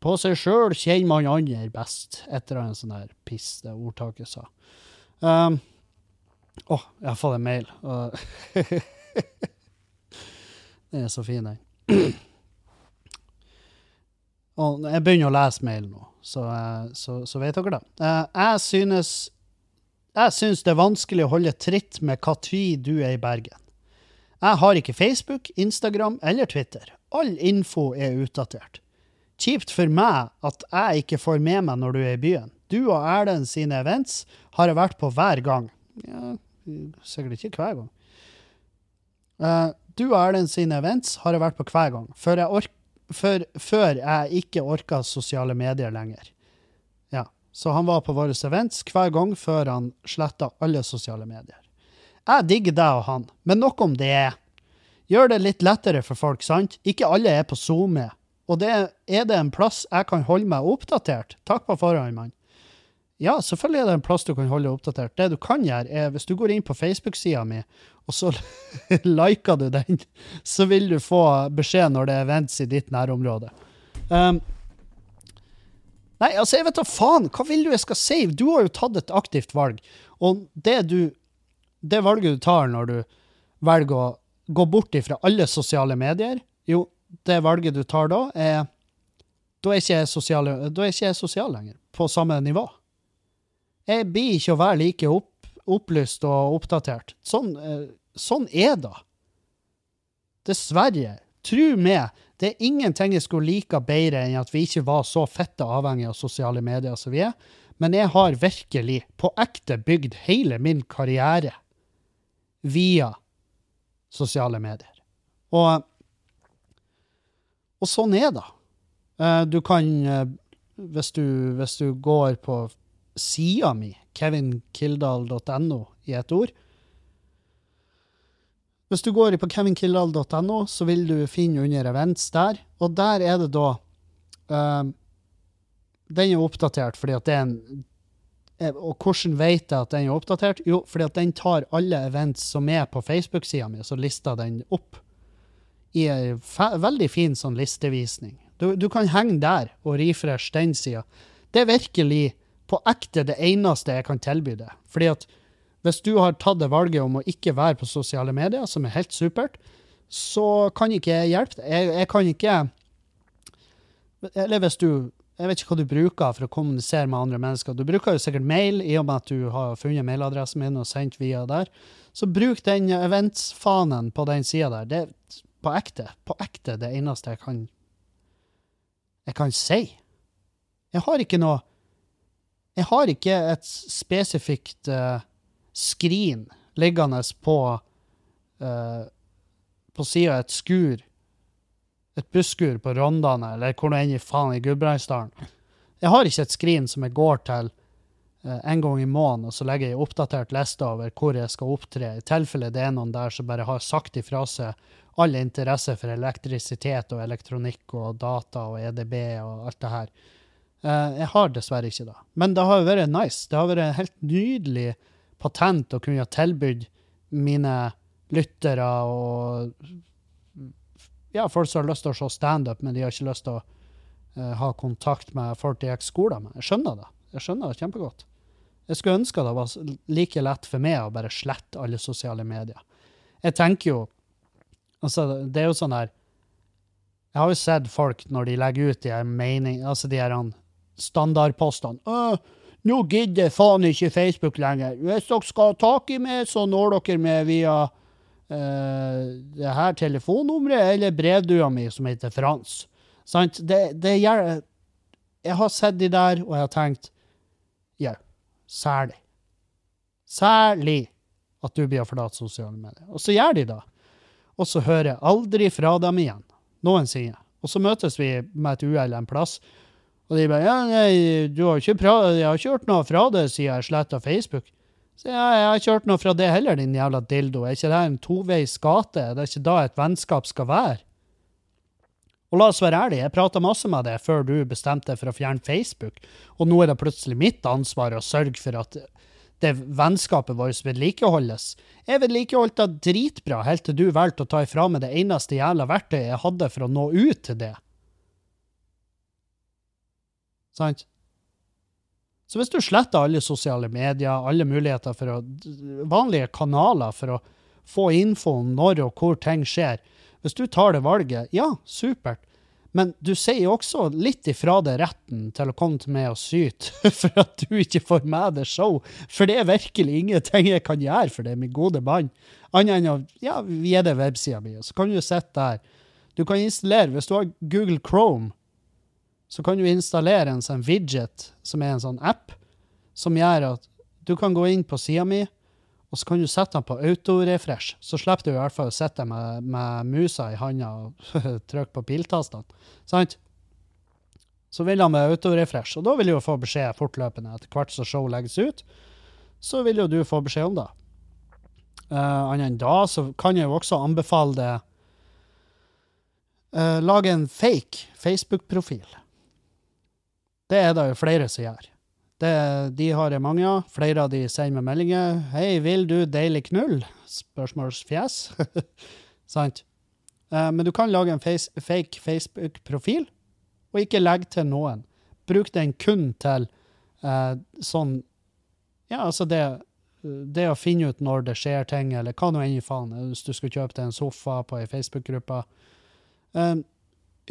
på seg sjøl kjenner man andre best, etter en sånn der piss det ordtaket sa. Um, å, oh, jeg har fått en mail. <laughs> den er så fin, den. <clears throat> Og jeg begynner å lese mail nå, så, eh, så, så vet dere det. Uh, jeg synes jeg synes, det er vanskelig å holde tritt med hva tid du er i Bergen. Jeg har ikke Facebook, Instagram eller Twitter. All info er utdatert. Kjipt for meg at jeg ikke får med meg når du er i byen. Du og Erlend sine events har jeg vært på hver gang. Ja, sikkert ikke hver gang. Uh, du og Erlend sine events har jeg vært på hver gang, før jeg, før, før jeg ikke orka sosiale medier lenger. Ja, Så han var på våre events hver gang før han sletta alle sosiale medier. Jeg digger deg og han, men nok om det. Gjør det litt lettere for folk, sant? Ikke alle er på SoMe og det, er det en plass jeg kan holde meg oppdatert? Takk på forhånd, mann. Ja, selvfølgelig er det en plass du kan holde oppdatert. Det du kan gjøre, er hvis du går inn på Facebook-sida mi, og så <laughs> liker du den, så vil du få beskjed når det er events i ditt nærområde. Um, nei, altså, jeg vet da faen. Hva vil du jeg skal si? Du har jo tatt et aktivt valg. Og det du Det valget du tar når du velger å gå bort ifra alle sosiale medier, jo, det valget du tar da, er Da er ikke jeg sosial, ikke jeg sosial lenger, på samme nivå. Jeg blir ikke å være like opp, opplyst og oppdatert. Sånn, eh, sånn er det. Dessverre. Tru meg, det er ingenting jeg skulle like bedre enn at vi ikke var så fette avhengige av sosiale medier som vi er. Men jeg har virkelig, på ekte, bygd hele min karriere via sosiale medier. Og og sånn er det. Eh, du kan, eh, hvis du, hvis du går på sida mi, kevinkildal.no i ett ord Hvis du går på kevinkildal.no, så vil du finne under events der, og der er det da uh, Den er oppdatert fordi at det er en og hvordan vet jeg at den er oppdatert? Jo, fordi at den tar alle events som er på Facebook-sida mi, så lister den opp i ei veldig fin sånn listevisning. Du, du, kan henge der og refresh den sida. Det er virkelig på ekte det eneste jeg kan tilby deg. Fordi at hvis du har tatt det valget om å ikke være på sosiale medier, som er helt supert, så kan ikke jeg hjelpe deg. Jeg, kan ikke Eller hvis du Jeg vet ikke hva du bruker for å kommunisere med andre mennesker. Du bruker jo sikkert mail, i og med at du har funnet mailadressen min og sendt via der. Så bruk den eventsfanen på den sida der. Det på ekte. På ekte det eneste jeg kan Jeg kan si. Jeg har ikke noe Jeg har ikke et spesifikt uh, skrin liggende på uh, på sida av et skur. Et busskur på Rondane, eller hvor nå enn i faen i Gudbrandsdalen. Jeg har ikke et skrin som jeg går til uh, en gang i måneden, og så legger jeg oppdatert liste over hvor jeg skal opptre, i tilfelle det er noen der som bare har sagt ifra seg all interesse for elektrisitet og elektronikk og data og EDB og alt det her. Uh, jeg har dessverre ikke det. Men det har vært nice. Det har vært en helt nydelig patent å kunne ha tilbudt mine lyttere og ja, folk som har lyst til å se standup, men de har ikke lyst til å uh, ha kontakt med folk de gikk skolen med. Jeg skjønner det. Jeg skjønner det kjempegodt. Jeg skulle ønske det var like lett for meg å bare slette alle sosiale medier. Jeg tenker jo Altså, det er jo sånn her Jeg har jo sett folk når de legger ut de her mening... Altså de her standardpostene. 'Nå gidder faen ikke Facebook lenger. Hvis dere skal ha tak i meg, så når dere meg via uh, det her telefonnummeret eller brevdua mi som heter Frans. Sant? Det, det gjør Jeg har sett de der, og jeg har tenkt Ja, særlig. Særlig at du blir forlatt sosiale medier. Og så gjør de det. Og så hører jeg aldri fra dem igjen. Noensinne. Og så møtes vi med et uhell en plass, og de bare ja, nei, du har ikke pra jeg har ikke hørt noe fra det siden jeg sletta Facebook. Så ja, jeg har ikke hørt noe fra det heller, din jævla dildo. Er ikke det en toveis gate? Det er ikke da et vennskap skal være? Og la oss være ærlige, jeg prata masse med deg før du bestemte deg for å fjerne Facebook, og nå er det plutselig mitt ansvar å sørge for at det vennskapet vårt vedlikeholdes. Jeg vedlikeholdt det dritbra helt til du valgte å ta ifra meg det eneste jævla verktøyet jeg hadde for å nå ut til det. Sant? Så hvis du sletter alle sosiale medier, alle muligheter for å Vanlige kanaler for å få info om når og hvor ting skjer Hvis du tar det valget, ja, supert. Men du sier også litt ifra deg retten til å komme til meg og syte <laughs> for at du ikke får med deg show. For det er virkelig ingenting jeg kan gjøre for det, min gode mann. Annet enn å ja, gi deg websida mi, så kan du sitte der. Du kan installere, hvis du har Google Chrome, så kan du installere en sånn widget, som er en sånn app, som gjør at du kan gå inn på sida mi, og så kan du sette den på autorefresh. Så slipper du i hvert fall å sitte med, med musa i handa og <laughs> trykke på piltastene. Sant? Så vil han med autorefresh, og da vil du jo få beskjed fortløpende etter hvert som show legges ut. Så vil jo du få beskjed om det. Uh, Annet enn da så kan jeg jo også anbefale det uh, Lage en fake Facebook-profil. Det er det jo flere som gjør. Det, de har jeg mange av. Flere av de sender meg meldinger. 'Hei, vil du deilig knull?' Spørsmålsfjes. <laughs> Sant? Uh, men du kan lage en face, fake Facebook-profil, og ikke legge til noen. Bruk den kun til eh, sånn Ja, altså det, det å finne ut når det skjer ting, eller hva nå enn i faen. Hvis du skal kjøpe deg en sofa på ei Facebook-gruppe. Eh,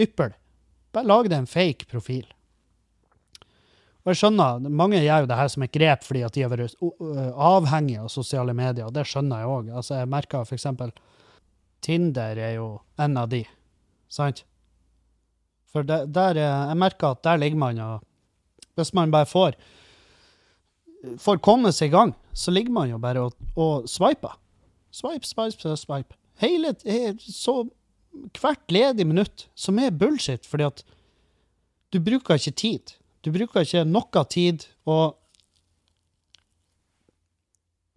yppel. Bare lag deg en fake profil. Og jeg skjønner, Mange gjør jo det her som et grep fordi at de har vært avhengige av sosiale medier, og det skjønner jeg òg. Altså, jeg merker f.eks. Tinder er jo en av de, sant? For det, der, jeg merker at der ligger man og Hvis man bare får får komme seg i gang, så ligger man jo bare og, og swiper. Swipe, swipe, swipe. Hele, så hvert ledig minutt, som er bullshit, fordi at du bruker ikke tid. Du bruker ikke noe tid, og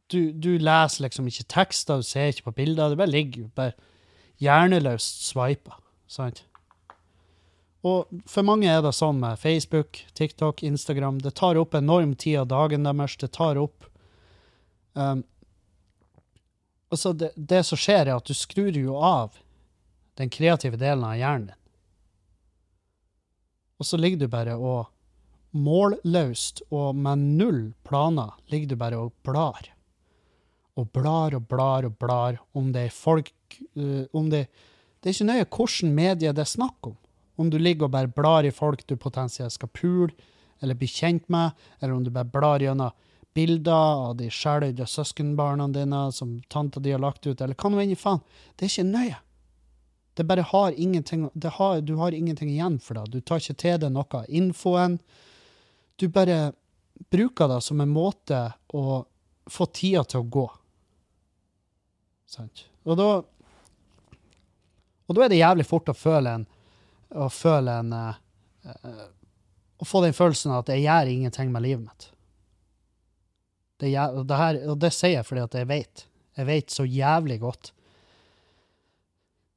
du, du, leser liksom ikke tekster, du ser ikke på bilder. Det bare ligger bare hjerneløst swipa. Sant? Og for mange er det sånn med Facebook, TikTok, Instagram. Det tar opp enorm tid av dagen deres. Det tar opp um, Altså, det, det som skjer, er at du skrur jo av den kreative delen av hjernen din. Og så ligger du bare og målløst og med null planer ligger du bare og blar. Og blar og blar og blar om det er folk uh, om det, det er ikke nøye hvilket medie det er snakk om. Om du ligger og bare blar i folk du potensielt skal pule eller bli kjent med, eller om du bare blar gjennom bilder av de skjelløyde søskenbarna dine som tanta di har lagt ut, eller hva nå enn i faen. Det er ikke nøye. Det bare har ingenting det har, Du har ingenting igjen for det. Du tar ikke til deg noe av infoen. Du bare bruker det som en måte å få tida til å gå. Sant? Og da Og da er det jævlig fort å føle en Å føle en eh, Å få den følelsen at jeg gjør ingenting med livet mitt. Det, og det, her, og det sier jeg fordi at jeg vet. Jeg vet så jævlig godt.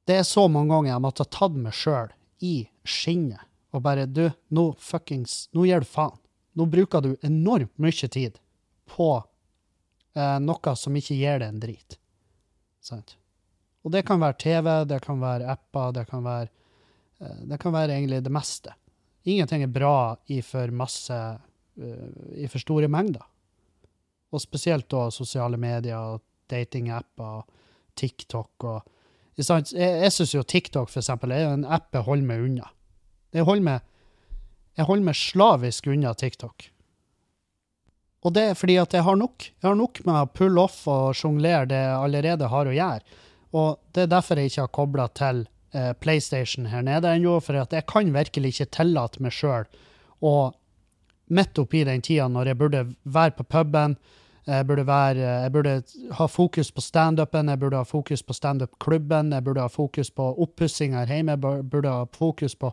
Det er så mange ganger jeg måtte ha tatt meg sjøl i skinnet og bare Du, nå fuckings Nå gir du faen. Nå bruker du enormt mye tid på eh, noe som ikke gir deg en drit. Sant? Og det kan være TV, det kan være apper, det kan være eh, Det kan være egentlig det meste. Ingenting er bra i for masse uh, I for store mengder. Og spesielt da sosiale medier og datingapper og TikTok og? Jeg, jeg syns jo TikTok for eksempel, er en app jeg holder meg unna. Jeg holder meg, jeg holder meg slavisk unna TikTok. Og det er fordi at jeg har nok. Jeg har nok med å pulle off og sjonglere det jeg allerede har å gjøre. Og det er derfor jeg ikke har kobla til eh, PlayStation her nede ennå, for at jeg kan virkelig ikke tillate meg sjøl å midt oppi den tida når jeg burde være på puben, jeg burde, være, jeg burde ha fokus på standupen, jeg burde ha fokus på standup-klubben, jeg burde ha fokus på oppussing her hjemme, jeg burde ha fokus på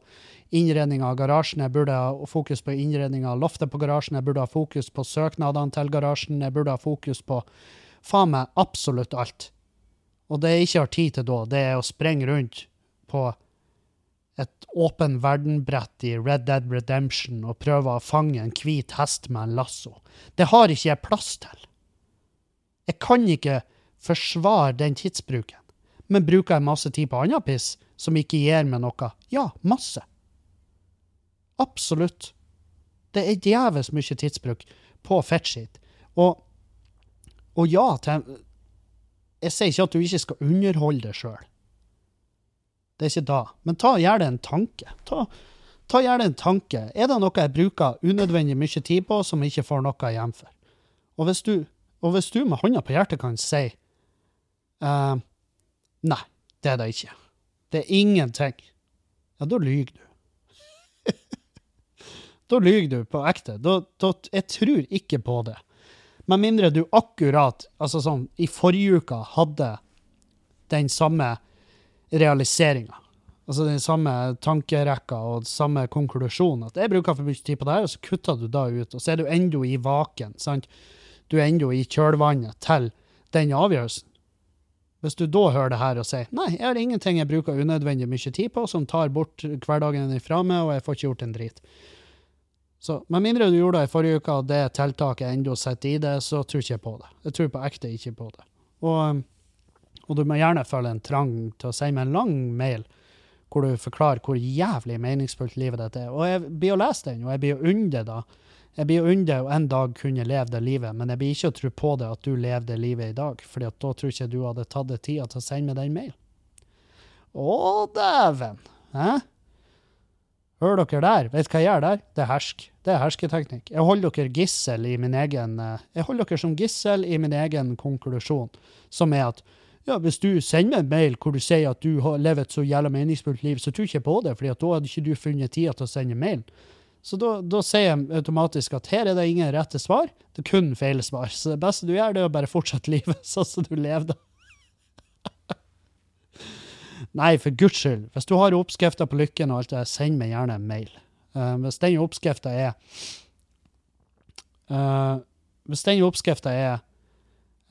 innredning av garasjen, jeg burde ha fokus på innredning av loftet på garasjen, jeg burde ha fokus på søknadene til garasjen, jeg burde ha fokus på faen meg absolutt alt. Og det jeg ikke har tid til da, det er å sprenge rundt på et åpen verden-brett i Red Dead Redemption og prøve å fange en hvit hest med en lasso. Det har ikke jeg plass til. Jeg kan ikke forsvare den tidsbruken. Men bruker jeg masse tid på annen piss som ikke gir meg noe? Ja, masse. Absolutt. Det er djevelsk mye tidsbruk på fettskitt. Og, og ja, til, jeg sier ikke at du ikke skal underholde deg sjøl. Det er ikke da. Men ta gjør det en tanke. Ta, ta gjør det en tanke. Er det noe jeg bruker unødvendig mye tid på som jeg ikke får noe igjen for? Og hvis du, og hvis du med hånda på hjertet kan si eh, Nei, det er det ikke. Det er ingenting. Ja, da lyver du. <laughs> da lyver du på ekte. Da, da, jeg tror ikke på det. Med mindre du akkurat, altså sånn, i forrige uke hadde den samme realiseringa. Altså den samme tankerekka og samme konklusjonen. At jeg bruker for mye tid på det her, og så kutter du da ut. Og så er du ennå i vaken. sant? Du er ennå i kjølvannet til den avgjørelsen. Hvis du da hører det her og sier nei, jeg har ingenting jeg bruker unødvendig mye tid på, som tar bort hverdagen ifra meg, og jeg får ikke gjort en drit. Så med mindre du gjorde det i forrige uke, og det tiltaket ennå sitter i det, så tror ikke jeg på det. Jeg tror på ekte ikke på det. Og, og du må gjerne føle en trang til å sende meg en lang mail hvor du forklarer hvor jævlig meningsfullt livet ditt er. Og jeg blir å lese den, og jeg blir å unne det da. Jeg blir unne å en dag kunne leve det livet, men jeg blir ikke å tro på det at du lever det livet i dag, fordi da tror ikke du hadde tatt deg tida til å sende meg den mail. Å, dæven! Hæ? Hører dere der? Vet hva jeg gjør der? Det er hersk. Det er hersketeknikk. Jeg holder dere gissel i min egen eh, Jeg holder dere som gissel i min egen konklusjon, som er at ja, hvis du sender meg en mail hvor du sier at du har lever et så jævla meningsfullt liv, så tror jeg ikke på det, at da hadde ikke du funnet tida til å sende mail. Så da, sier jeg automatisk at her er det ingen rette svar, det er kun feil svar. Så det beste du gjør, det er å bare fortsette livet <laughs> sånn som du lever det. Nei, for guds skyld. Hvis du har oppskrifter på lykken og alt det, send meg gjerne en mail. Uh, hvis den oppskrifta er uh, Hvis den oppskrifta er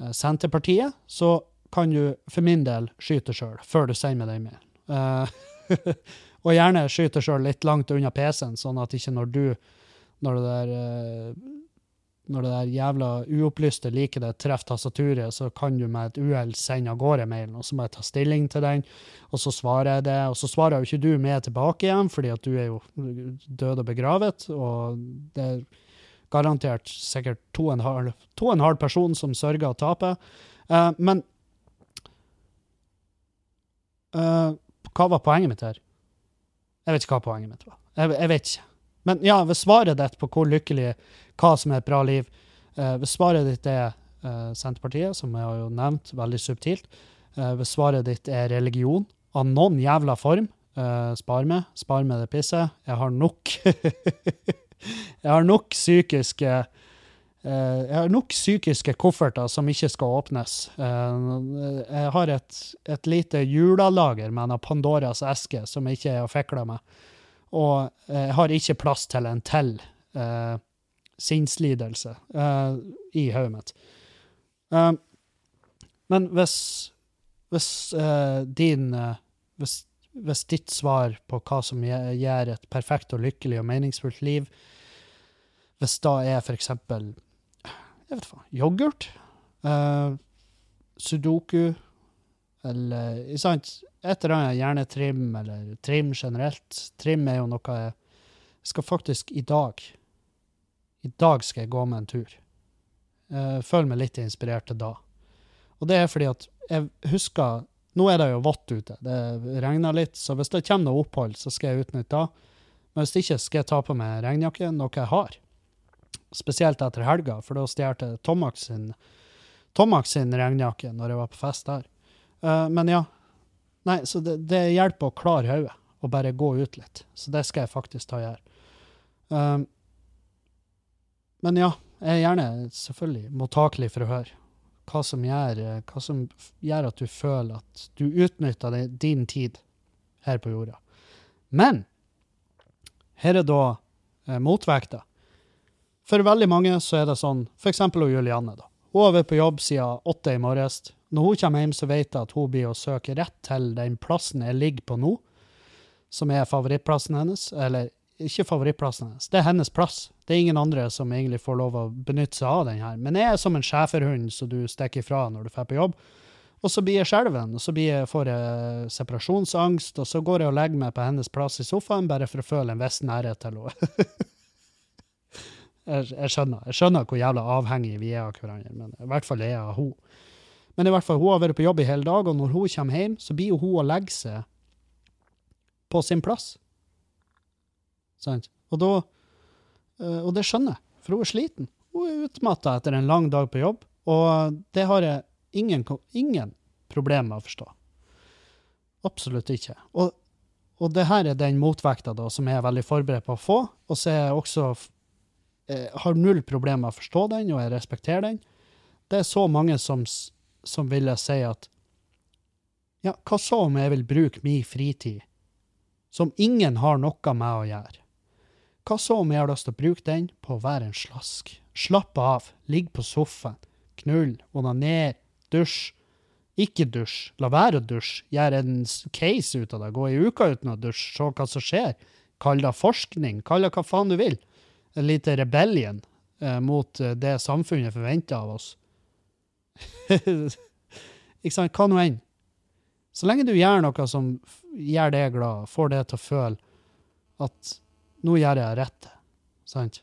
uh, Senterpartiet, så kan du for min del skyte sjøl før du sender meg den mailen. <laughs> Eh, og gjerne skyte sjøl litt langt unna PC-en, sånn at ikke når du Når det der eh, når det der jævla uopplyste liket det treffer tastaturet, så kan du med et uhell sende av gårde mailen, og så må jeg ta stilling til den, og så svarer jeg det, og så svarer jo ikke du med tilbake igjen, fordi at du er jo død og begravet, og det er garantert sikkert to og en halv, to og en halv person som sørger og taper. Uh, men uh, hva var poenget mitt her? Jeg vet ikke hva poenget mitt var. Jeg, jeg vet ikke. Men ja, ved svaret ditt på hvor lykkelig, hva som er et bra liv, Eh, hvis svaret ditt er eh, Senterpartiet, som jeg har jo nevnt veldig subtilt, eh, hvis svaret ditt er religion av noen jævla form, eh, spar med. Spar med det pisset. Jeg har nok <laughs> Jeg har nok psykiske Jeg har nok psykiske kofferter som ikke skal åpnes. Eh, jeg har et, et lite julalager med en Pandoras eske som ikke er å fikle med. Og jeg har ikke plass til en til eh, sinnslidelse eh, i hodet mitt. Eh, men hvis, hvis eh, din eh, hvis, hvis ditt svar på hva som gjør et perfekt og lykkelig og meningsfullt liv, hvis da er for eksempel jeg vet faen, yoghurt, uh, sudoku, eller sant, et eller annet, gjerne trim, eller trim generelt. Trim er jo noe jeg skal faktisk i dag I dag skal jeg gå med en tur. Uh, føler meg litt inspirert til da. Og det er fordi at jeg husker Nå er det jo vått ute, det regner litt, så hvis det kommer noe opphold, så skal jeg utnytte det. Men hvis ikke skal jeg ta på meg regnjakke, noe jeg har. Spesielt etter helga, for da stjal jeg Tomax sin, sin regnjakke når jeg var på fest der. Uh, men ja. Nei, så det, det hjelper å klare hodet og bare gå ut litt. Så det skal jeg faktisk ta og gjøre. Um, men ja, jeg er gjerne selvfølgelig mottakelig for å høre hva som gjør, hva som gjør at du føler at du utnytter din tid her på jorda. Men her er da eh, motvekta. For veldig mange så er det sånn, hun Julianne da. Hun har vært på jobb siden åtte i morges. Når hun kommer hjem, så vet jeg at hun blir å søke rett til den plassen jeg ligger på nå, som er favorittplassen hennes. Eller ikke favorittplassen hennes, det er hennes plass. Det er ingen andre som egentlig får lov å benytte seg av den her. Men jeg er som en schæferhund som du stikker ifra når du drar på jobb. Og så blir jeg skjelven, og så jeg, får jeg separasjonsangst, og så går jeg og legger meg på hennes plass i sofaen bare for å føle en viss nærhet til henne. <laughs> jeg, skjønner jeg skjønner hvor jævla avhengig vi er av hverandre, men i hvert fall er jeg av henne. Men i hvert fall, hun har vært på jobb i hele dag, og når hun kommer hjem, så blir jo hun å legge seg på sin plass. Sant? Og da eh, Og det skjønner jeg, for hun er sliten. Hun er utmatta etter en lang dag på jobb, og det har jeg ingen, ingen problem med å forstå. Absolutt ikke. Og, og det her er den motvekta da, som jeg er veldig forberedt på å få, og så er jeg også eh, har null problemer med å forstå den, og jeg respekterer den. Det er så mange som, som ville si at ja, hva så om jeg vil bruke min fritid, som ingen har noe med å gjøre? Hva så om jeg har lyst til å bruke den på å være en slask? Slappe av, ligge på sofaen, knull, onaner, dusj. Ikke dusj, la være å dusje, gjør en case ut av det, gå ei uke uten å dusje, se hva som skjer. Kall det forskning, kall det hva faen du vil. En lite rebellion eh, mot eh, det samfunnet forventer av oss. <laughs> Ikke sant, hva nå enn. Så lenge du gjør noe som gjør deg glad, får deg til å føle at nå gjør jeg rett, sant?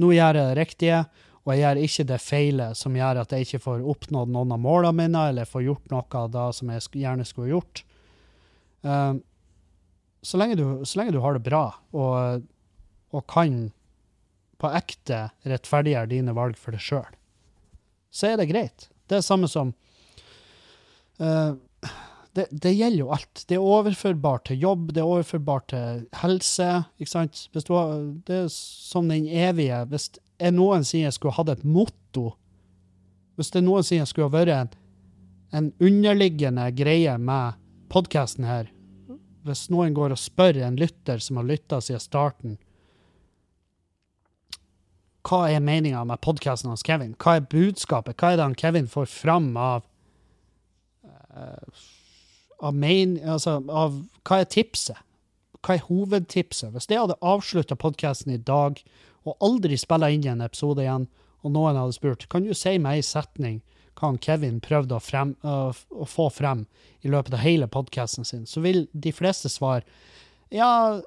Nå gjør jeg det riktige, og jeg gjør ikke det feile som gjør at jeg ikke får oppnådd noen av målene mine, eller får gjort noe av det som jeg gjerne skulle gjort. Um, så, lenge du, så lenge du har det bra, og, og kan på ekte rettferdiggjøre dine valg for deg sjøl, så er det greit. Det er samme som uh, det, det gjelder jo alt. Det er overførbart til jobb, det er overførbart til helse. ikke sant? Du det er som den evige Hvis jeg noensinne skulle hatt et motto Hvis det noensinne skulle ha vært en, en underliggende greie med podkasten her Hvis noen går og spør en lytter som har lytta siden starten Hva er meninga med podkasten hans Kevin? Hva er budskapet? Hva er det han Kevin får fram av av, main, altså, av Hva er tipset? Hva er hovedtipset? Hvis jeg hadde avslutta podkasten i dag og aldri spilla inn en episode igjen, og noen hadde spurt kan du si meg i setning hva han Kevin prøvde å, frem, uh, å få frem i løpet av hele podkasten sin, så vil de fleste svare ja,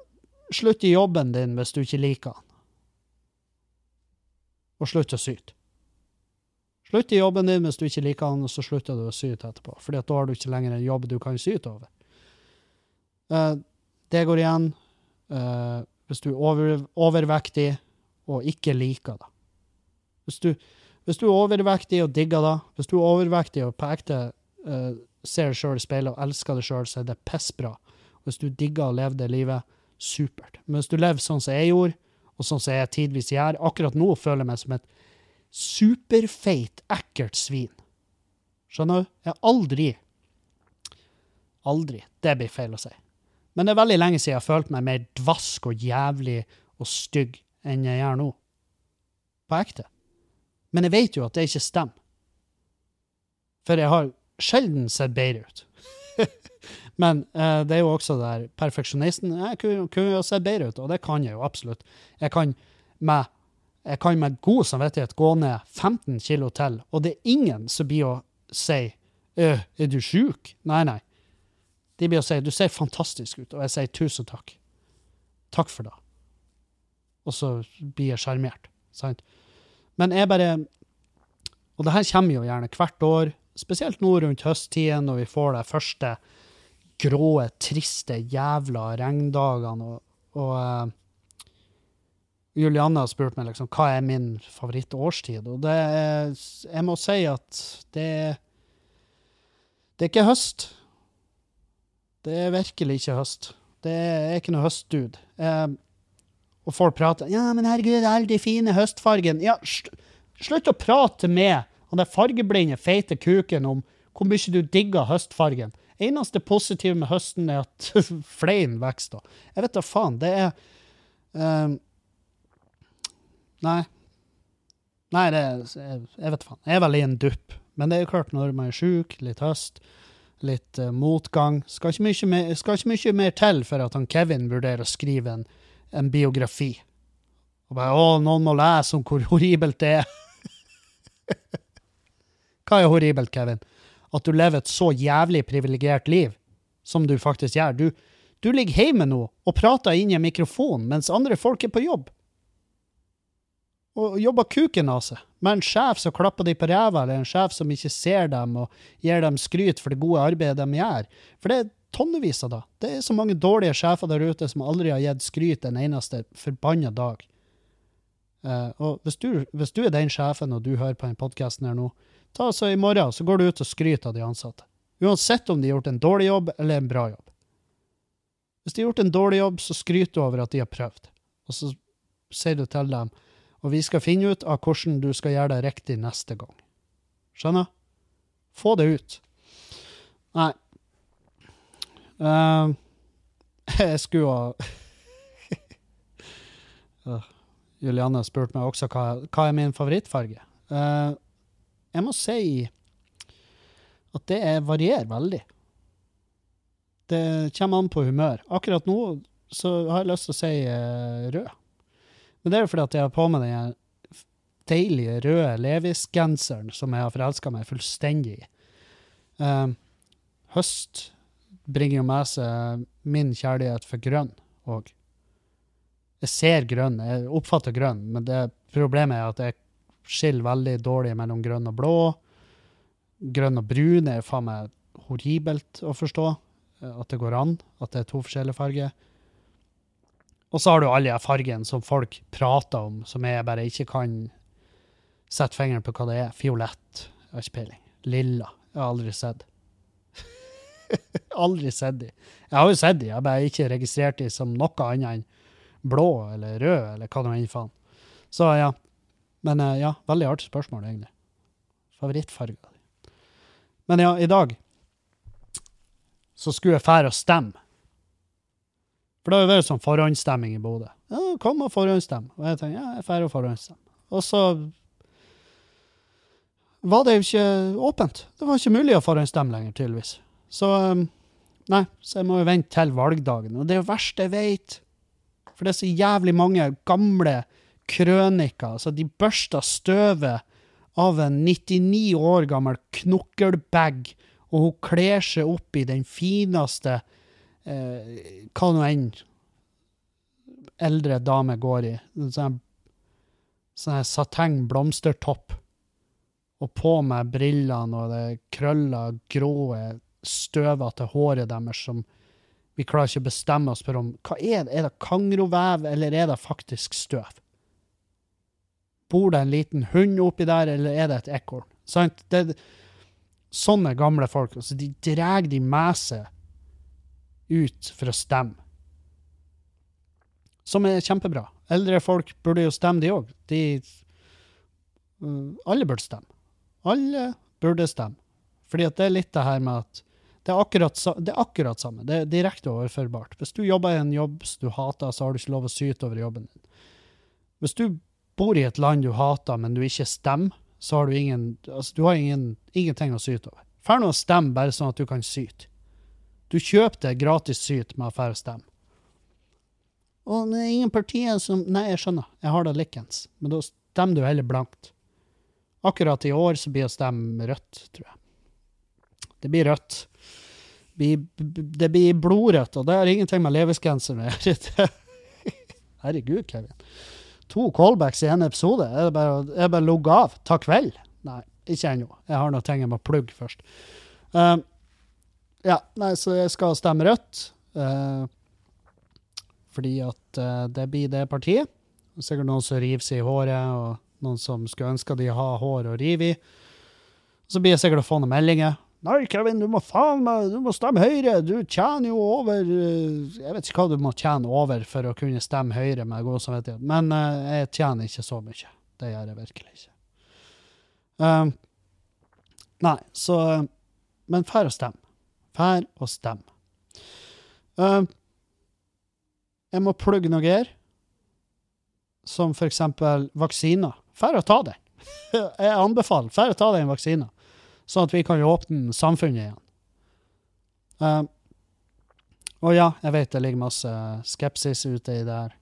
slutt i jobben din hvis du ikke liker han. Og slutt å syte. Slutt i jobben din hvis du ikke liker han, og så slutter du å syte etterpå. Fordi da har du ikke lenger en jobb du kan syte over. Eh, det går igjen eh, hvis du er over, overvektig og ikke liker det. Hvis du, hvis du er overvektig og digger det, hvis du er overvektig og på ekte eh, ser deg sjøl i speilet og elsker deg sjøl, så er det pissbra. Hvis du digger å leve det livet, supert. Men hvis du lever sånn som jeg gjorde, og sånn som jeg tidvis gjør Akkurat nå føler jeg meg som et superfeit, ekkelt svin. Skjønner du? Jeg aldri Aldri. Det blir feil å si. Men det er veldig lenge siden jeg har følt meg mer dvask og jævlig og stygg enn jeg gjør nå. På ekte. Men jeg vet jo at det ikke stemmer. For jeg har sjelden sett bedre ut. <laughs> Men eh, det er jo også der perfeksjonisten Jeg kunne, jo sett bedre ut, og det kan jeg jo absolutt. Jeg kan med, jeg kan med god samvittighet gå ned 15 kilo til, og det er ingen som blir å si «Øh, Er du sjuk? Nei, nei. De blir å si du ser fantastisk ut, og jeg sier tusen takk. Takk for det. Og så blir jeg sjarmert. Sant? Men jeg bare Og det her kommer jo gjerne hvert år, spesielt nå rundt høsttiden, når vi får det første grå, triste, jævla regndagene. Og, og uh, Julianne har spurt meg liksom, hva er min favorittårstid, og det er, jeg må si at det, det er ikke høst. Det er virkelig ikke høst. Det er ikke noe høstdude. Uh, og folk prater ja, men herregud, det er all de fine høstfargen. Ja, slutt å prate med han der fargeblinde, feite kuken om hvor mye du digger høstfargen. Eneste positive med høsten er at <laughs> flein vokser. Jeg vet da faen. Det er um, Nei. Nei, det er, jeg, vet faen. Jeg er vel i en dupp. Men det er jo klart, når man er sjuk, litt høst, litt uh, motgang skal ikke, mer, skal ikke mye mer til for at han Kevin vurderer å skrive en, en biografi. Og bare 'Å, noen må lese om hvor horribelt det er'. <laughs> Hva er horribelt, Kevin? At du lever et så jævlig privilegert liv som du faktisk gjør. Du, du ligger hjemme nå og prater inn i en mikrofon mens andre folk er på jobb. Og jobber kuken av seg med en sjef som klapper dem på ræva, eller en sjef som ikke ser dem og gir dem skryt for det gode arbeidet de gjør. For det er tonnevis av det. Det er så mange dårlige sjefer der ute som aldri har gitt skryt en eneste forbanna dag. Uh, og hvis du, hvis du, er den sjefen og du hører på denne podkasten her nå, ta så i morgen så går du ut og skryter av de ansatte. Uansett om de har gjort en dårlig jobb eller en bra jobb. Hvis de har gjort en dårlig jobb, så skryter du over at de har prøvd. Og så sier du til dem og vi skal finne ut av hvordan du skal gjøre det riktig neste gang. Skjønner? Få det ut. Nei. Uh, <laughs> jeg skulle ha <laughs> uh, Julianne spurte meg også hva, hva er min favorittfarge. Uh, jeg må si at det varierer veldig. Det kommer an på humør. Akkurat nå så har jeg lyst til å si uh, rød. Men det er jo fordi at jeg har på meg den deilige røde Levis-genseren som jeg har forelska meg fullstendig i. Uh, høst bringer jo med seg min kjærlighet for grønn òg. Jeg ser grønn, jeg oppfatter grønn, men det problemet er at jeg skiller veldig dårlig mellom grønn og blå. Grønn og brun er faen meg horribelt å forstå. At det går an, at det er to forskjellige farger. Og så har du alle de fargene som folk prater om, som jeg bare ikke kan sette fingeren på hva det er. Fiolett. Jeg har ikke peiling. Lilla. Jeg har aldri sett. <laughs> aldri sett de. Jeg har jo sett de, jeg har bare ikke registrert de som noe annet enn blå eller rød, eller hva det enn faen. Så ja. Men eh, ja, veldig artig spørsmål, egentlig. Favorittfarger. Men ja, i dag så skulle jeg fære og stemme for det har jo vært sånn forhåndsstemming i Bodø. Ja, kom og forhåndsstem. Og jeg tenkte ja, jeg drar og forhåndsstemme. Og så var det jo ikke åpent. Det var ikke mulig å forhåndsstemme lenger, tydeligvis. Så um, nei, så jeg må jo vente til valgdagen. Og det er jo verst jeg vet. For det er så jævlig mange gamle krøniker. Altså, de børsta støvet av en 99 år gammel knokkelbag, og hun kler seg opp i den fineste eh, hva nå enn eldre dame går i. Sånn sånn sateng blomstertopp. Og på med brillene og det krølla, grå, støvete håret deres som vi klarer ikke å bestemme oss for om hva Er det Er det kangrovev, eller er det faktisk støv? Bor det en liten hund oppi der, eller er det et ekorn? Sant? Det, sånne gamle folk, altså, de drar de med seg ut for å stemme. Som er kjempebra. Eldre folk burde jo stemme, de òg. De uh, Alle burde stemme. Alle burde stemme. Fordi at det er litt det her med at det er akkurat, det er akkurat samme. Det er direkte overførbart. Hvis du jobber i en jobb som du hater, så har du ikke lov å syte over jobben din. Hvis du bor i et land du hater, men du ikke stemmer, så har du ingen altså du har ingen, ingenting å syte over. Fær nå å stemme bare sånn at du kan syte. Du kjøper deg gratis syt med å fære stemme. Og det er ingen partier som Nei, jeg skjønner, jeg har det likens, men da stemmer du heller blankt. Akkurat i år så blir å stemme rødt, tror jeg. Det blir rødt. Det blir blodrødt, og det har ingenting med levergenseren å gjøre. <laughs> Herregud, Kevin. To callbacks i en episode. Er det bare, det bare å logge av? Ta kveld? Nei, ikke ennå. Jeg har noe ting jeg må plugge først. Uh, ja, nei, så jeg skal stemme rødt. Uh, fordi at uh, det blir det partiet. Er Sikkert noen som river seg i håret, og noen som skulle ønske de har hår å rive i. Så blir jeg sikkert å få noen meldinger. Nei, Kevin, du må faen meg du må stemme Høyre. Du tjener jo over eh, Jeg vet ikke hva du må tjene over for å kunne stemme Høyre med god samvittighet, men uh, jeg tjener ikke så mye. Det gjør jeg virkelig ikke. Um, nei, så Men fær å stemme. Fær å stemme. Um, jeg må plugge noe her, som for eksempel vaksiner. Fær å ta den. <laughs> jeg anbefaler fær å ta den vaksina sånn at vi kan åpne samfunnet igjen. Uh, og ja, jeg vet det ligger masse skepsis ute i der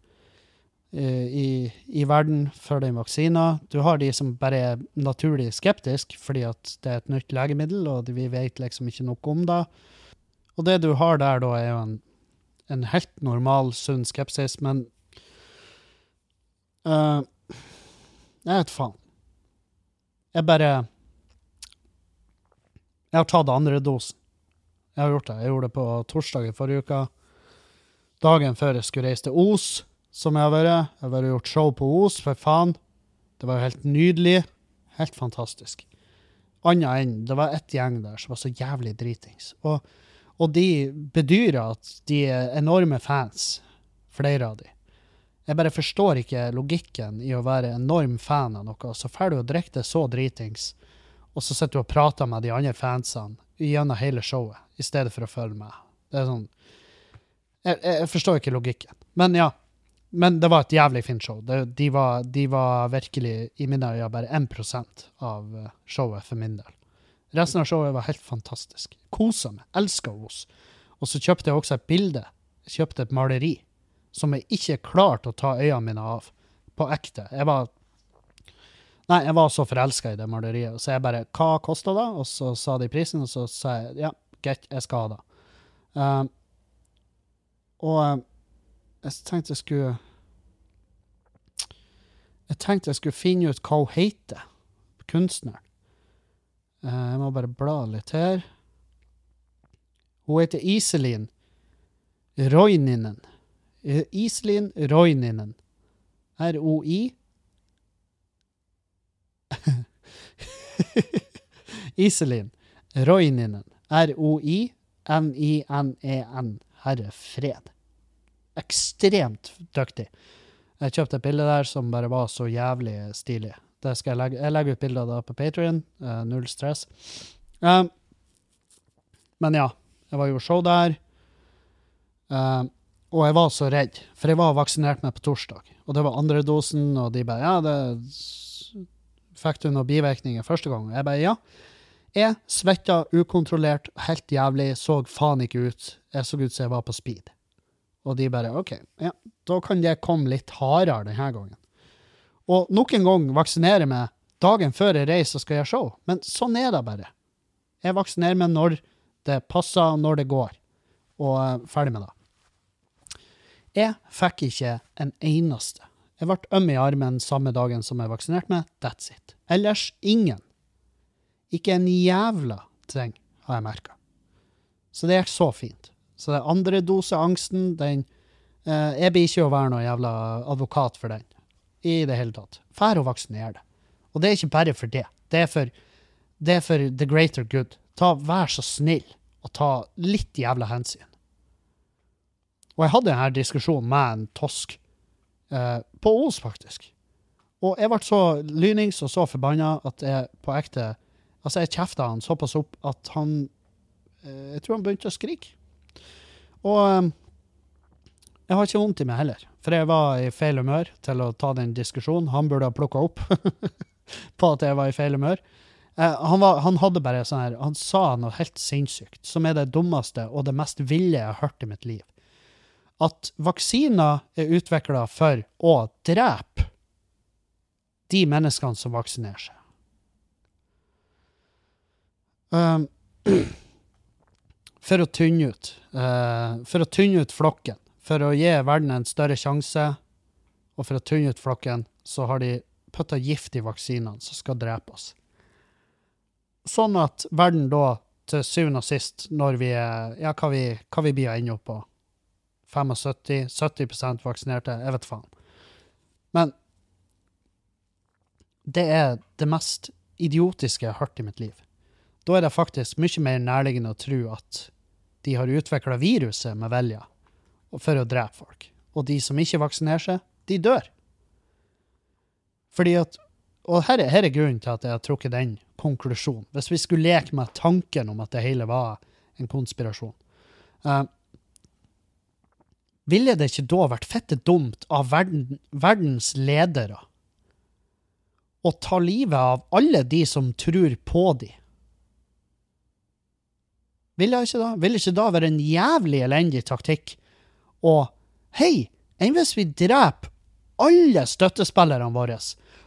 eh, i, i verden for den vaksina. Du har de som bare er naturlig skeptiske fordi at det er et nytt legemiddel, og vi vet liksom ikke noe om det. Og det du har der da, er jo en, en helt normal, sunn skepsis, men uh, Jeg vet faen. Jeg bare jeg har tatt andre dosen. Jeg har gjort det. Jeg gjorde det på torsdag i forrige uke. Dagen før jeg skulle reise til Os, som jeg har vært. Jeg har vært og gjort show på Os, for faen. Det var jo helt nydelig. Helt fantastisk. Annet enn det var ett gjeng der som var så jævlig dritings. Og, og de bedyrer at de er enorme fans, flere av de. Jeg bare forstår ikke logikken i å være enorm fan av noe, så får du å drikke det så dritings, og så sitter du og prater med de andre fansene gjennom hele showet, i stedet for å følge med. Det er sånn Jeg, jeg, forstår ikke logikken. Men ja. Men det var et jævlig fint show. Det, de, var, de var virkelig, i mine øyne, bare 1% av eh, showet for min del. Resten av showet var helt fantastisk. Kosa meg. Elska Os. Og så kjøpte jeg også et bilde. Jeg kjøpte et maleri som jeg ikke klarte å ta øynene mine av. På ekte. Jeg var Nei, jeg var så forelska i det maleriet, så jeg bare Hva kosta det? Og så sa de prisen, og så sa jeg ja, greit, jeg skal ha det. Um, og um, jeg tenkte jeg skulle Jeg tenkte jeg skulle finne ut hva hun heter, kunstneren. Uh, jeg må bare bla litt her. Hun heter Iselin Roininen. Iselin Roininen. R-O-I <laughs> Iselin Roininen. R-O-I-N-I-N-E-N. Herre fred. Ekstremt dyktig. Jeg kjøpte et bilde der som bare var så jævlig stilig. Jeg, legge, jeg legger ut bilder av det på Patrion. null stress. Um, men ja, jeg var jo show der. Um, og jeg var så redd, for jeg var vaksinert med på torsdag. Og det var andre dosen, og de bare Ja, det Fikk du noen bivirkninger første gang? Jeg bare ja. Jeg svetta ukontrollert, helt jævlig, så faen ikke ut. Jeg så ut som jeg var på speed. Og de bare OK, ja, da kan det komme litt hardere denne gangen. Og nok en gang vaksinere meg dagen før jeg reiser og skal gjøre show. Men sånn er det bare. Jeg vaksinerer meg når det passer, når det går. Og uh, ferdig med det. Jeg fikk ikke en eneste. Jeg ble øm i armen samme dagen som jeg vaksinerte meg. That's it. Ellers ingen. Ikke en jævla ting har jeg merka. Så det gikk så fint. Så det andre dose angsten, den eh, Jeg blir ikke å være noen jævla advokat for den. i det hele tatt. Fær å vaksinere deg. Og det er ikke bare for det. Det er for, det er for the greater good. Ta, vær så snill og ta litt jævla hensyn. Og jeg hadde denne diskusjonen med en tosk eh, på Os, faktisk. Og jeg ble så lynings og så forbanna at jeg på ekte Altså, jeg kjefta han såpass opp at han eh, Jeg tror han begynte å skrike. Og eh, jeg har ikke vondt i meg heller, for jeg var i feil humør til å ta den diskusjonen. Han burde ha plukka opp <laughs> på at jeg var i feil humør. Eh, han, var, han, hadde bare sånn her Han sa noe helt sinnssykt, som er det dummeste og det mest ville jeg har hørt i mitt liv. At vaksiner er utvikla for å drepe de menneskene som vaksinerer seg. Um, <clears throat> for å tynne ut. Uh, for å tynne ut flokken. For å gi verden en større sjanse, og for å tynne ut flokken, så har de putta gift i vaksinene som skal drepe oss. Sånn at verden da, til syvende og sist, når vi er Ja, hva vi, hva vi blir å ende opp på? 75? 70 vaksinerte? Jeg vet faen. Men det er det mest idiotiske jeg har hørt i mitt liv. Da er det faktisk mye mer nærliggende å tro at de har utvikla viruset med vilje for å drepe folk. Og de som ikke vaksinerer seg, de dør. Fordi at Og her er, her er grunnen til at jeg har trukket den konklusjonen. Hvis vi skulle leke med tanken om at det hele var en konspirasjon. Uh, ville det ikke da vært fette dumt av verden, verdens ledere å ta livet av alle de som tror på de? Ville ikke da? Ville ikke da være en jævlig elendig taktikk? Og hei, enn hvis vi dreper alle støttespillerne våre,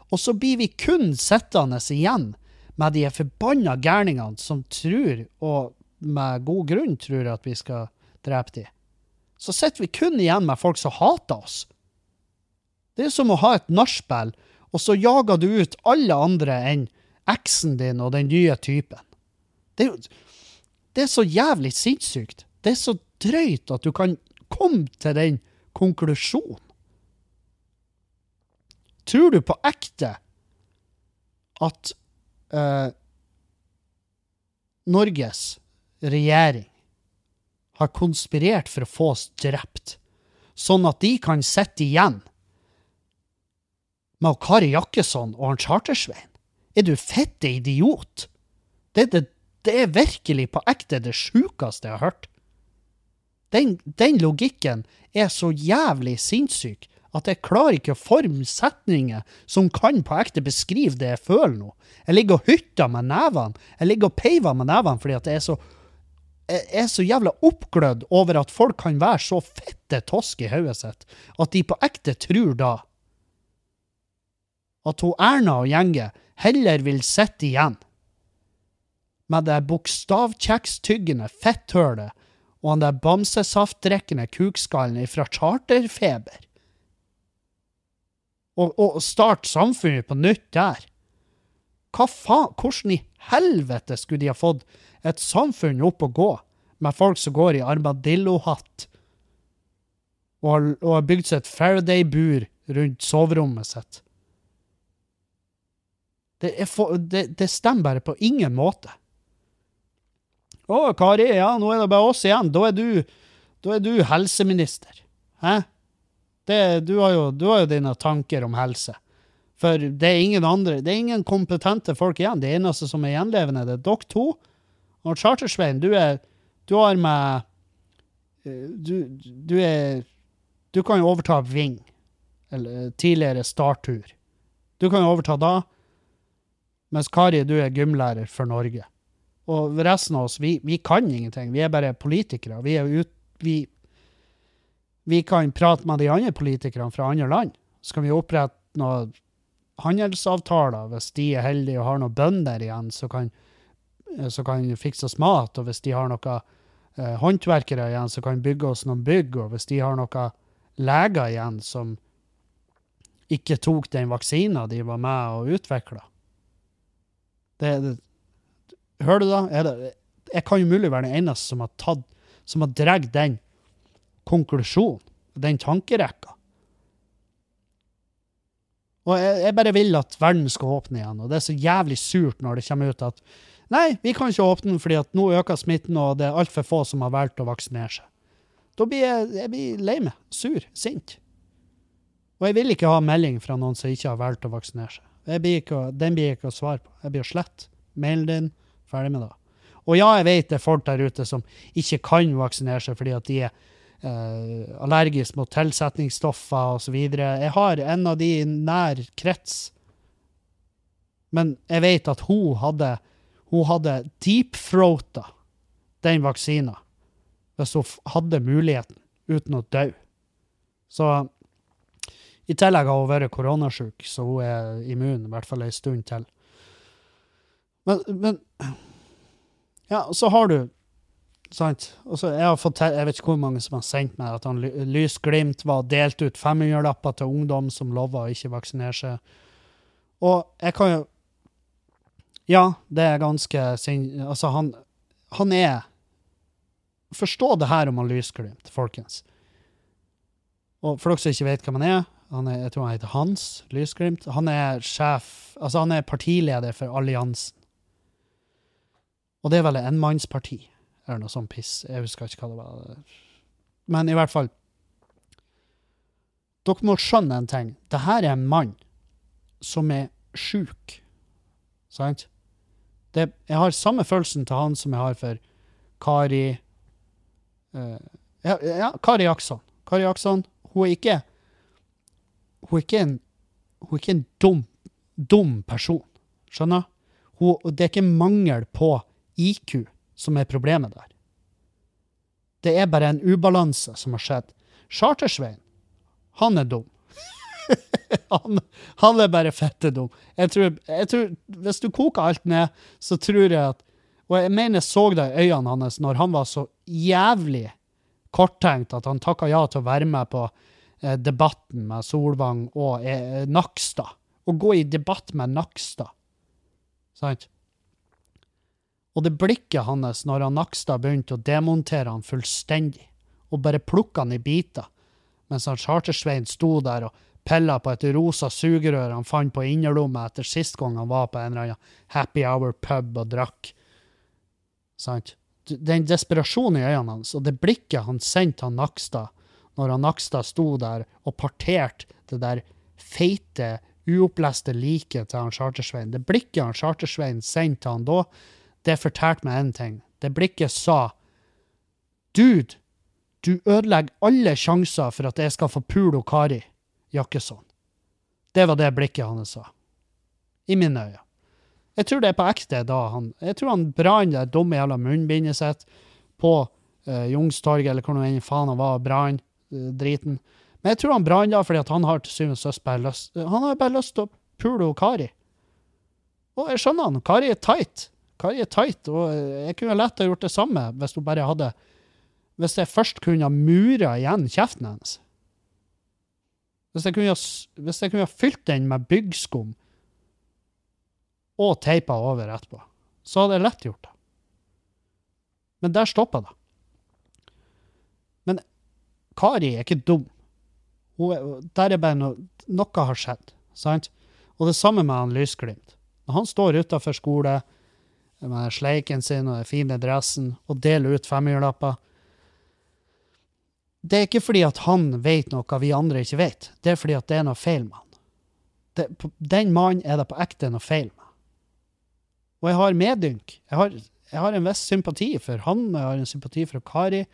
og så blir vi kun sittende igjen med de forbanna gærningene som tror, og med god grunn tror, at vi skal drepe de. Så sitter vi kun igjen med folk som hater oss. Det er som å ha et nachspiel, og så jager du ut alle andre enn eksen din og den nye typen. Det det er så jævlig sinnssykt. Det er så drøyt at du kan komme til den konklusjonen. Tror du på ekte at uh, Norges regjering har konspirert for å få oss drept, sånn at de kan sitte igjen med Kari Jakkesson og han Chartersveien? Er du fette idiot? Det det det er virkelig på ekte det sjukeste jeg har hørt. Den, den, logikken er så jævlig sinnssyk at jeg klarer ikke å forme setninger som kan på ekte beskrive det jeg føler nå. Jeg ligger og hytter med nevene. Jeg ligger og peiver med nevene fordi at jeg er så, er så jævla oppglødd over at folk kan være så fette tosk i hodet sitt at de på ekte tror da at hun Erna og gjengen heller vil sitte igjen med det bokstavkjekstyggende fetthølet og han der bamsesaftdrikkende kukskallen fra charterfeber. Og, og starte samfunnet på nytt der. Hva faen, hvordan i helvete skulle de ha fått et samfunn opp å gå med folk som går i armadillohatt og har, og har bygd seg et Faraday-bur rundt soverommet sitt? Det, for, det, det stemmer bare på ingen måte. Å, Kari, ja, nå er det bare oss igjen. Da er du, da er du helseminister. Hæ? Det, du, har jo, du har jo dine tanker om helse. For det er ingen andre, det er ingen kompetente folk igjen. Det eneste som er gjenlevende, det er dere to. Og Chartersveien, du er Du har med eh, du, du er Du kan jo overta Ving. Eller tidligere Startur. Du kan jo overta da. Mens Kari, du er gymlærer for Norge. Og resten av oss, vi, vi kan ingenting. Vi er bare politikere. Vi, er ut, vi, vi kan prate med de andre politikerne fra andre land. Så kan vi opprette noen handelsavtaler hvis de er heldige og har noen bønder igjen, så kan, så kan fikse oss mat. Og hvis de har noen eh, håndverkere igjen, så kan bygge oss noen bygg. Og hvis de har noen leger igjen som ikke tok den vaksina de var med og utvikla. Hører du da? Det, jeg kan jo mulig være den eneste som har tatt har dratt den konklusjonen, den tankerekka. Og jeg, jeg bare vil at verden skal åpne igjen, og det er så jævlig surt når det kommer ut at nei, vi kan ikke åpne fordi at nå øker smitten, og det er altfor få som har valgt å vaksinere seg. Da blir jeg, jeg blir lei meg, sur, sint. Og jeg vil ikke ha melding fra noen som ikke har valgt å vaksinere seg. Blir å- den blir jeg ikke å svare på. Jeg blir å slette mailen din, ferdig med det. Og ja, jeg vet det er folk der ute som ikke kan vaksinere seg fordi at de er allergisk mot tilsetningsstoffer osv. Jeg har en av de i nær krets. Men jeg vet at hun hadde, hun hadde deepthroata den vaksina hvis hun hadde muligheten uten å dø. Så i tillegg har hun vært koronasjuk, så hun er immun, i hvert fall en stund til. Men, men Ja, så har du Sant? Og så jeg, fått jeg vet ikke hvor mange som har sendt meg at han Lysglimt var delt ut 500-lapper til ungdom som lova å ikke vaksinere seg. Og jeg kan jo Ja, det er ganske. Altså, han, han er Forstå det her om han Lysglimt, folkens. Og for dere som ikke vet hvem han er, han er jeg tror han heter Hans Lysglimt. Han er sjef Altså, han er partileder for alliansen. Og det er vel et enmannsparti eller noe sånt piss. Jeg husker ikke hva det var. Men i hvert fall Dere må skjønne en ting. Dette er en mann som er sjuk. Sant? Det, jeg har samme følelsen til han som jeg har for Kari uh, ja, ja, Kari Akson. Kari Akson, hun er ikke Hun er ikke en, hun er ikke en dum, dum person. Skjønner? Hun, det er ikke mangel på IQ som er problemet der. Det er bare en ubalanse som har skjedd. Chartersveien, han er dum. <laughs> han, han er bare fette dum. Jeg tror, jeg tror, hvis du koker alt ned, så tror jeg at Og jeg mener jeg så det i øynene hans når han var så jævlig korttenkt at han takka ja til å være med på eh, debatten med Solvang og eh, Nakstad. Å gå i debatt med Nakstad. Sant? Og det blikket hans når han Nakstad begynte å demontere han fullstendig, og bare plukke han i biter, mens han Chartersvein sto der og pilla på et rosa sugerør han fant på innerlommet etter sist gang han var på en eller annen happy hour pub og drakk. Sant? Den desperasjonen i øynene hans, og det blikket han sendte han Nakstad når han Nakstad sto der og parterte det der feite, uoppleste liket til han Chartersvein, det blikket han Chartersvein sendte han da, det fortalte meg én ting. Det blikket sa Dude, du ødelegger alle sjanser for at jeg skal få pule og Kari Jakkesson. Det var det blikket hans sa. I mine øyne. Jeg tror det er på ekte da han Jeg tror han brant det dumme jævla munnbindet sitt på eh, Jungstorget, eller hvor nå faen han var, brann eh, driten. Men jeg tror han brant da fordi han har til syvende og sist bare lyst Han har bare lyst til å pule og Kari. Og jeg skjønner han. Kari er tight. Kari er tight, og jeg kunne lett ha gjort det samme hvis hun bare hadde Hvis jeg først kunne ha mura igjen kjeften hennes. Hvis jeg kunne hvis jeg kunne ha fylt den med byggskum og teipa over etterpå, så hadde jeg lett gjort det. Men der stoppa det. Men Kari er ikke dum. Er, der er bare noe Noe har skjedd. Sant? Og det samme med han Lysglimt. Når han står utafor skole med sleiken sin og den fine dressen og deler ut femhjulslapper Det er ikke fordi at han vet noe vi andre ikke vet. Det er fordi at det er noe feil med han. Den mannen er det på ekte noe feil med. Og jeg har medynk. Jeg har, jeg har en viss sympati for han, og jeg har en sympati for Kari.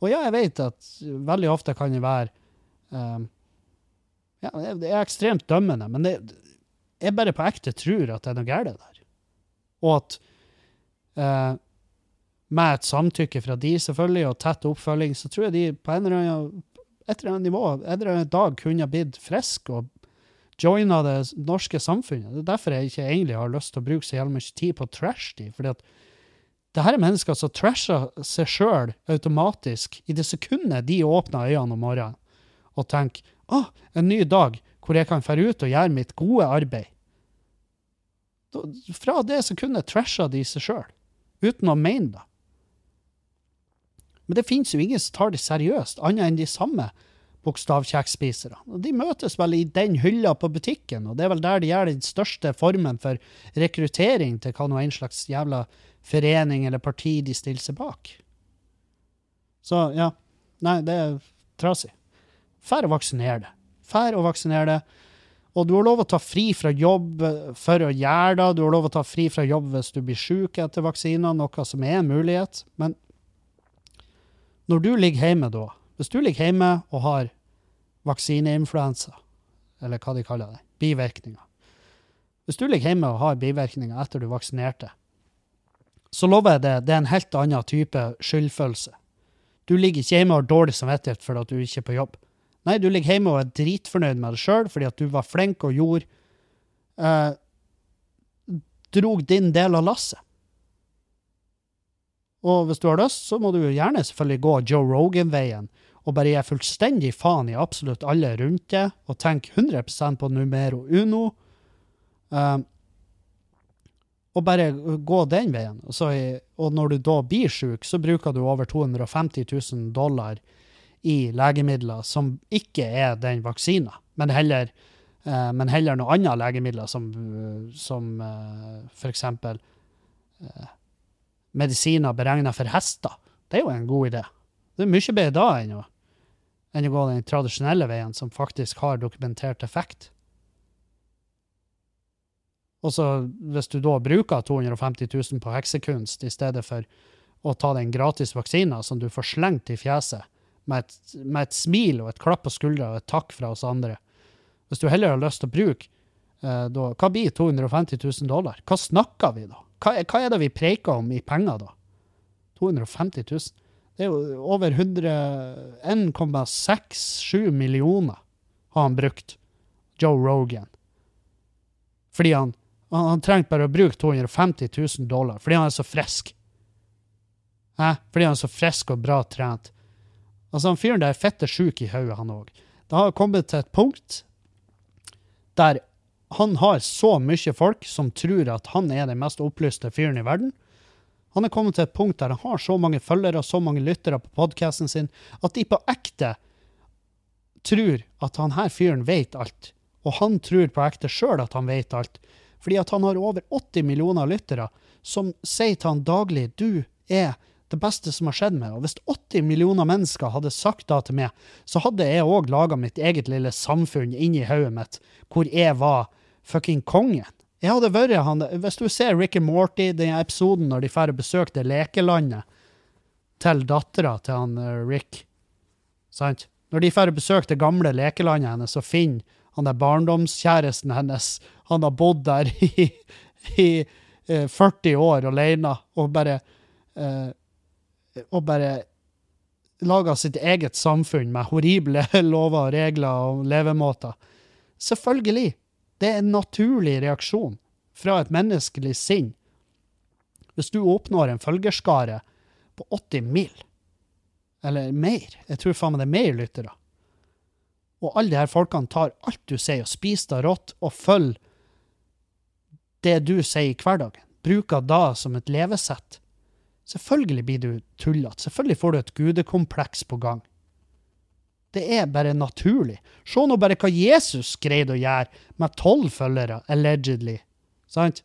Og ja, jeg vet at veldig ofte kan det være um, ja, Det er ekstremt dømmende, men det, jeg bare på ekte tror at det er noe galt der. Og at eh, med et samtykke fra de, selvfølgelig, og tett oppfølging, så tror jeg de på en eller annen, et eller annet nivå, en eller annen dag kunne blitt friske og joina det norske samfunnet. Det er derfor jeg ikke egentlig har lyst til å bruke så jævlig mye tid på å trash de, fordi at det her er mennesker som trasher seg sjøl automatisk i det sekundet de åpner øynene om morgenen og tenker å, en ny dag hvor jeg kan dra ut og gjøre mitt gode arbeid. Fra det sekundet trasher de seg sjøl, uten å mene det. Men det finnes jo ingen som tar det seriøst, annet enn de samme bokstavkjeksspisere. De møtes vel i den hylla på butikken, og det er vel der de gjør den største formen for rekruttering til hva nå en slags jævla forening eller parti de stiller seg bak. Så ja. Nei, det er trasig. Fær å vaksinere det. Fær å vaksinere det. Og du har lov å ta fri fra jobb for å gjøre det. Du har lov å ta fri fra jobb hvis du blir syk etter vaksiner, noe som er en mulighet. Men når du ligger hjemme da, hvis du ligger hjemme og har vaksineinfluensa, eller hva de kaller det, bivirkninger Hvis du ligger hjemme og har bivirkninger etter du vaksinerte, så lover jeg det, det er en helt annen type skyldfølelse. Du ligger ikke hjemme og har dårlig samvittighet for at du ikke er på jobb. Nei, du ligger hjemme og er dritfornøyd med deg sjøl fordi at du var flink og gjorde eh, Drog din del av lasset. Og hvis du har lyst, så må du jo gjerne selvfølgelig gå Joe Rogan-veien og bare gi fullstendig faen i absolutt alle rundt deg, og tenke 100% på numero uno. Um, og bare gå den veien. Så, og når du da blir syk, så bruker du over 250 000 dollar i legemidler som ikke er den vaksina, men heller, uh, men heller noe annet legemidler, som, som uh, f.eks. Eh, medisiner beregna for hester. Det er jo en god idé. Det er mye bedre da enn å, enn å gå den tradisjonelle veien, som faktisk har dokumentert effekt. Og så hvis du da bruker 250 000 på heksekunst i stedet for å ta den gratis vaksina som du får slengt i fjeset, med et, med et, smil og et klapp på skuldra og et takk fra oss andre. Hvis du heller har lyst til å bruke, eh, da, hva blir 250 000 dollar? Hva snakker vi da? Hva, hva er det vi preiker om i penger da? 250 000? Det er jo over 1,67 millioner har han brukt, Joe Rogan. Fordi han, han, han trengte bare å bruke 250 000 dollar, fordi han er så frisk. Hæ? Fordi han er så frisk og bra trent. Altså, han fyren der er fette sjuk i hodet, han òg. Det har kommet til et punkt der han har så mye folk som tror at han er den mest opplyste fyren i verden. Han er kommet til et punkt der han har så mange følgere og så mange lyttere på podkasten sin, at de på ekte tror at han her fyren vet alt. Og han tror på ekte sjøl at han vet alt. Fordi at han har over 80 millioner lyttere som sier til han daglig du er det beste som har skjedd meg. Og hvis 80 millioner mennesker hadde sagt det til meg, så hadde jeg òg laga mitt eget lille samfunn inni hodet mitt, hvor jeg var fucking kongen. Jeg hadde vært han Hvis du ser Rick and Morty, den episoden når de drar og besøker det lekelandet til dattera til han eh, Rick, sant? Når de drar og besøker det gamle lekelandet hennes og finner han der barndomskjæresten hennes, han har bodd der <laughs> i, i 40 eh, år alene og bare eh, og bare laga sitt eget samfunn med horrible <laughs> lover og regler og levemåter. Selvfølgelig. Det er en naturlig reaksjon fra et menneskelig sinn. Hvis du oppnår en følgerskare på 80 mil, eller mer, jeg tror faen meg det er mer lyttere, og alle de her folkene tar alt du sier og spiser det rått, og følger det du sier i hverdagen, bruker da som et levesett, Selvfølgelig blir du tullete. Selvfølgelig får du et gudekompleks på gang. Det er bare naturlig. Se nå bare hva Jesus greide å gjøre med tolv følgere, allegedly. Sant?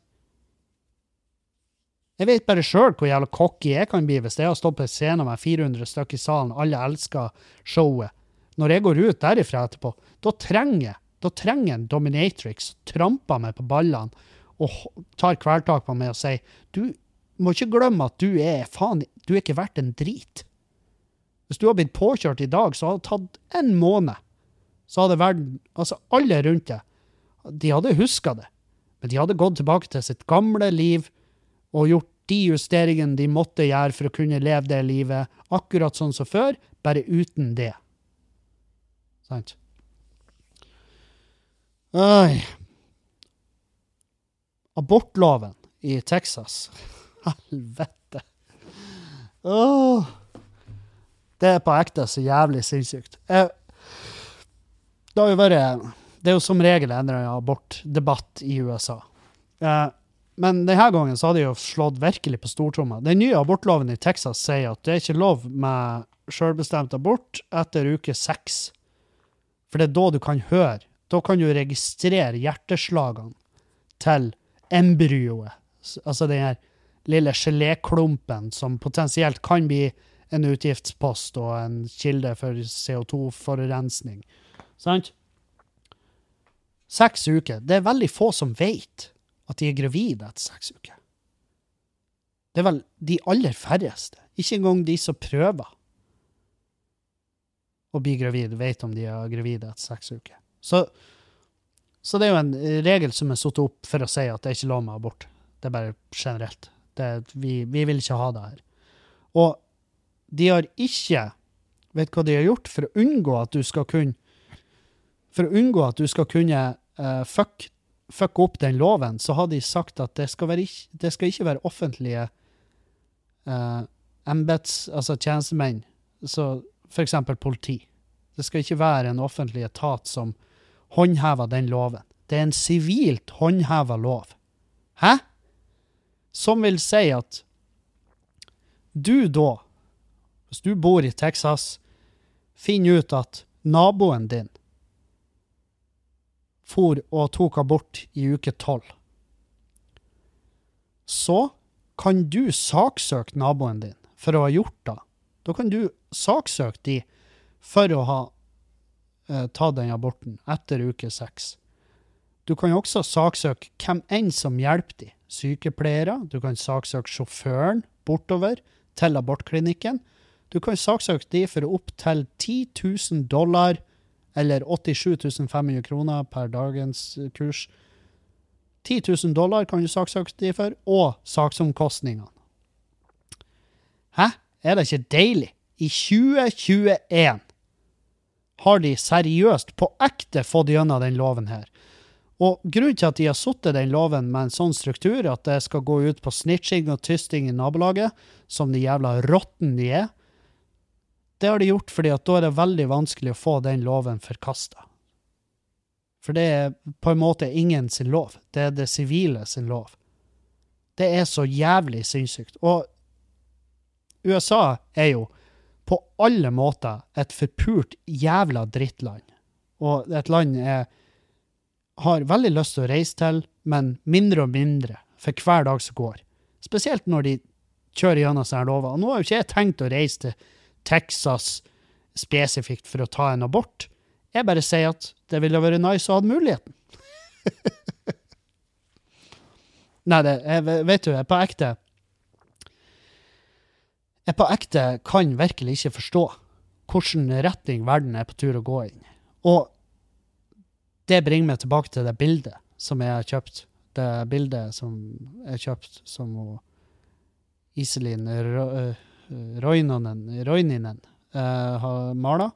Jeg vet bare sjøl hvor jævla cocky jeg kan bli hvis jeg har stått på en scene med 400 stykker i salen, alle elsker showet. Når jeg går ut derifra etterpå, da trenger jeg da trenger en dominatrix tramper meg på ballene og tar kvelertak på meg og sier du må ikke glemme at du er faen, du er ikke verdt en drit. Hvis du har blitt påkjørt i dag, så hadde det tatt en måned. Så hadde verden Altså, alle rundt deg, de hadde huska det. Men de hadde gått tilbake til sitt gamle liv og gjort de justeringene de måtte gjøre for å kunne leve det livet, akkurat sånn som før, bare uten det. Sant? Abortloven i Texas helvete. Oh. Det er på ekte så jævlig sinnssykt. Jeg, det har jo vært Det er jo som regel en abortdebatt i USA. Eh, men denne gangen så har de jo slått virkelig på stortromma. Den nye abortloven i Texas sier at det er ikke lov med selvbestemt abort etter uke seks. For det er da du kan høre. Da kan du registrere hjerteslagene til embryoet. Altså den her lille geléklumpen som potensielt kan bli en utgiftspost og en kilde for CO2-forurensning. Sant? Seks uker. Det er veldig få som vet at de er gravide etter seks uker. Det er vel de aller færreste. Ikke engang de som prøver å bli gravid, vet om de er gravide etter seks uker. Så, så det er jo en regel som er satt opp for å si at det er ikke lov med abort. Det er bare generelt. Er- vi, vi vil ikke ha det her. Og de har ikke Vet hva de har gjort for å unngå at du skal kunne For å unngå at du skal kunne uh, fuck, fuck opp den loven, så har de sagt at det skal, være det skal ikke være offentlige uh, embets... Altså tjenestemenn, så eksempel politi. Det skal ikke være en offentlig etat som håndhever den loven. Det er en sivilt håndheva lov. Hæ? Som vil si at du da, hvis du bor i Texas, finner ut at naboen din for og tok abort i uke tolv, så kan du saksøke naboen din for å ha gjort det. Da kan du saksøke de for å ha eh, tatt den aborten etter uke seks. Du kan også saksøke hvem enn som hjelper de. Sykepleiere, du kan saksøke sjåføren bortover til abortklinikken. Du kan saksøke de for opptil 10 000 dollar, eller 87 500 kroner per dagens kurs. 10 000 dollar kan du saksøke de for, og saksomkostningene. Hæ? Er det ikke deilig? I 2021 har de seriøst, på ekte, fått gjennom den loven her. Og grunnen til at de har satt den loven med en sånn struktur, at det skal gå ut på snitching og tysting i nabolaget, som de jævla rotten de er, det har de gjort fordi at da er det veldig vanskelig å få den loven forkasta. For det er på en måte ingen sin lov. Det er det sivile sin lov. Det er så jævlig sinnssykt. Og USA er jo på alle måter et forpult jævla drittland. Og et land jeg har veldig lyst til å reise til, men mindre og mindre for hver dag som går. Spesielt når de kjører gjennom sånne lover. Og nå har jo ikke jeg tenkt å reise til Texas spesifikt for å ta en abort. Jeg bare sier at det ville vært nice å ha muligheten. <laughs> Nei, det, jeg, vet du, jeg på ekte Jeg på ekte kan virkelig ikke forstå hvilken retning verden er på tur å gå inn. Og det bringer meg tilbake til det bildet som jeg har kjøpt. Det bildet som jeg har kjøpt som Iselin Ro- Roininen eh, har mala.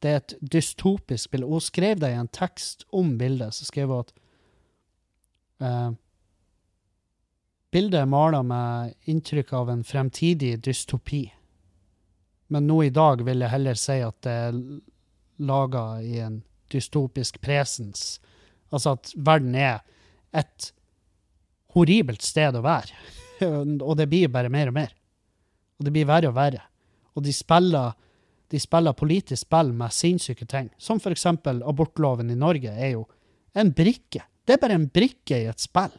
Det er et dystopisk bilde. Hun skrev det i en tekst om bildet. Så skrev hun at uh, Bildet er mala med inntrykk av en fremtidig dystopi. Men nå i dag vil jeg heller si at det er laga i en dystopisk presens. Altså at verden er et horribelt sted å være. <laughs> og det blir bare mer og mer. Og det blir verre og verre. Og de spiller, de spiller politisk spill med sinnssyke ting. Som for eksempel abortloven i Norge er jo en brikke. Det er bare en brikke i et spill.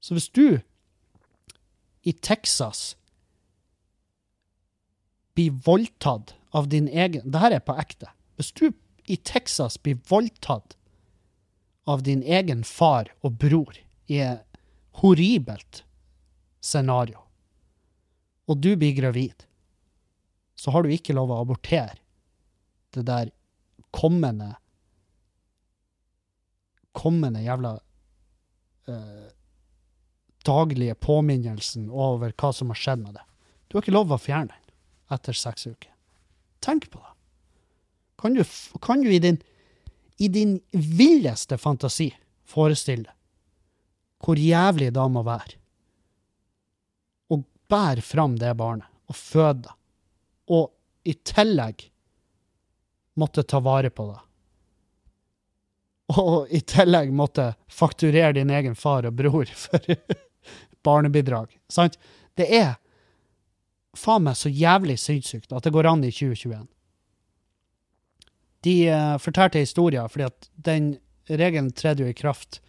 Så hvis du i Texas blir voldtatt av din egen Det her er på ekte. Hvis du i Texas blir voldtatt av din egen far og bror i et horribelt scenario, og du blir gravid, så har du ikke lov å abortere det der kommende kommende jævla eh, daglige påminnelsen over hva som har skjedd med det. Du har ikke lov å fjerne den etter seks uker. Tenk på det. Kan du, kan du i din, i din villeste fantasi forestille deg hvor jævlig det må være å bære fram det barnet og føde det, og i tillegg måtte ta vare på det. Og i tillegg måtte fakturere din egen far og bror <laughs> for barnebidrag. Sant? Det er faen meg så jævlig sinnssykt at det går an i 2021. De uh, fortalte historier, fordi at den regelen tredde jo i kraft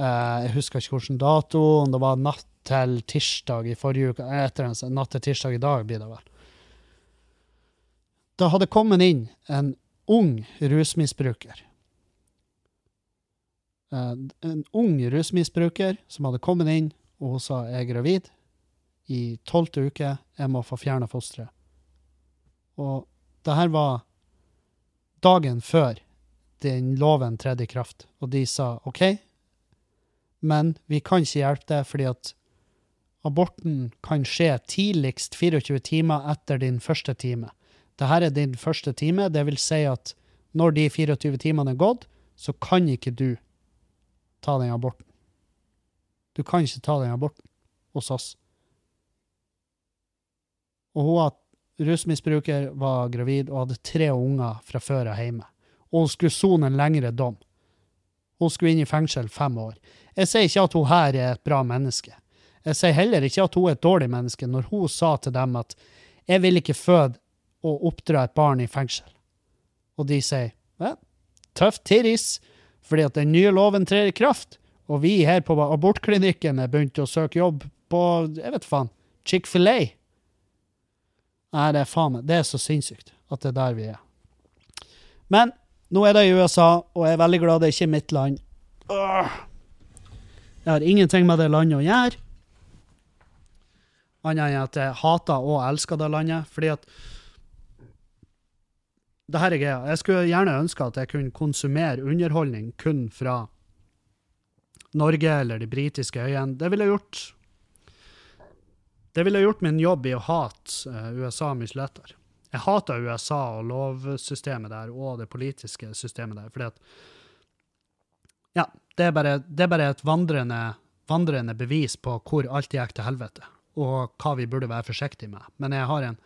uh, Jeg husker ikke hvilken dato, om det var natt til tirsdag i forrige uke. Etter en, natt til tirsdag i dag, blir det vel. Da hadde kommet inn en ung rusmisbruker. Uh, en ung rusmisbruker som hadde kommet inn, og hun sa jeg er gravid i tolvte uke, jeg må få fjerna fosteret. Og det her var dagen før den loven tredde i kraft, og de sa OK, men vi kan ikke hjelpe deg fordi at aborten kan skje tidligst 24 timer etter din første time. Dette er din første time, det vil si at når de 24 timene er gått, så kan ikke du ta den aborten. Du kan ikke ta den aborten hos oss. Og hun var rusmisbruker, var gravid og hadde tre unger fra før av hjemme. Og hun skulle sone en lengre dom. Hun skulle inn i fengsel fem år. Jeg sier ikke at hun her er et bra menneske. Jeg sier heller ikke at hun er et dårlig menneske når hun sa til dem at jeg vil ikke føde og oppdra et barn i fengsel. Og de sier vel, tøft tiris, fordi at den nye loven trer i kraft, og vi her på abortklinikken er begynt å søke jobb på, jeg vet faen, Chick-fil-A. Nei, det er faen meg, det er så sinnssykt at det er der vi er. Men nå er det i USA, og jeg er veldig glad det ikke er mitt land. Jeg har ingenting med det landet å gjøre. Annet enn at jeg hater og elsker det landet. Fordi at det her er greia. Jeg skulle gjerne ønske at jeg kunne konsumere underholdning kun fra Norge eller de britiske øyene. Det ville jeg gjort Det ville gjort min jobb i å hate eh, USA mye lettere. Jeg hater USA og lovsystemet der og det politiske systemet der, fordi at Ja, det er bare, det er bare et vandrende, vandrende bevis på hvor alt gikk til helvete, og hva vi burde være forsiktige med. Men jeg har en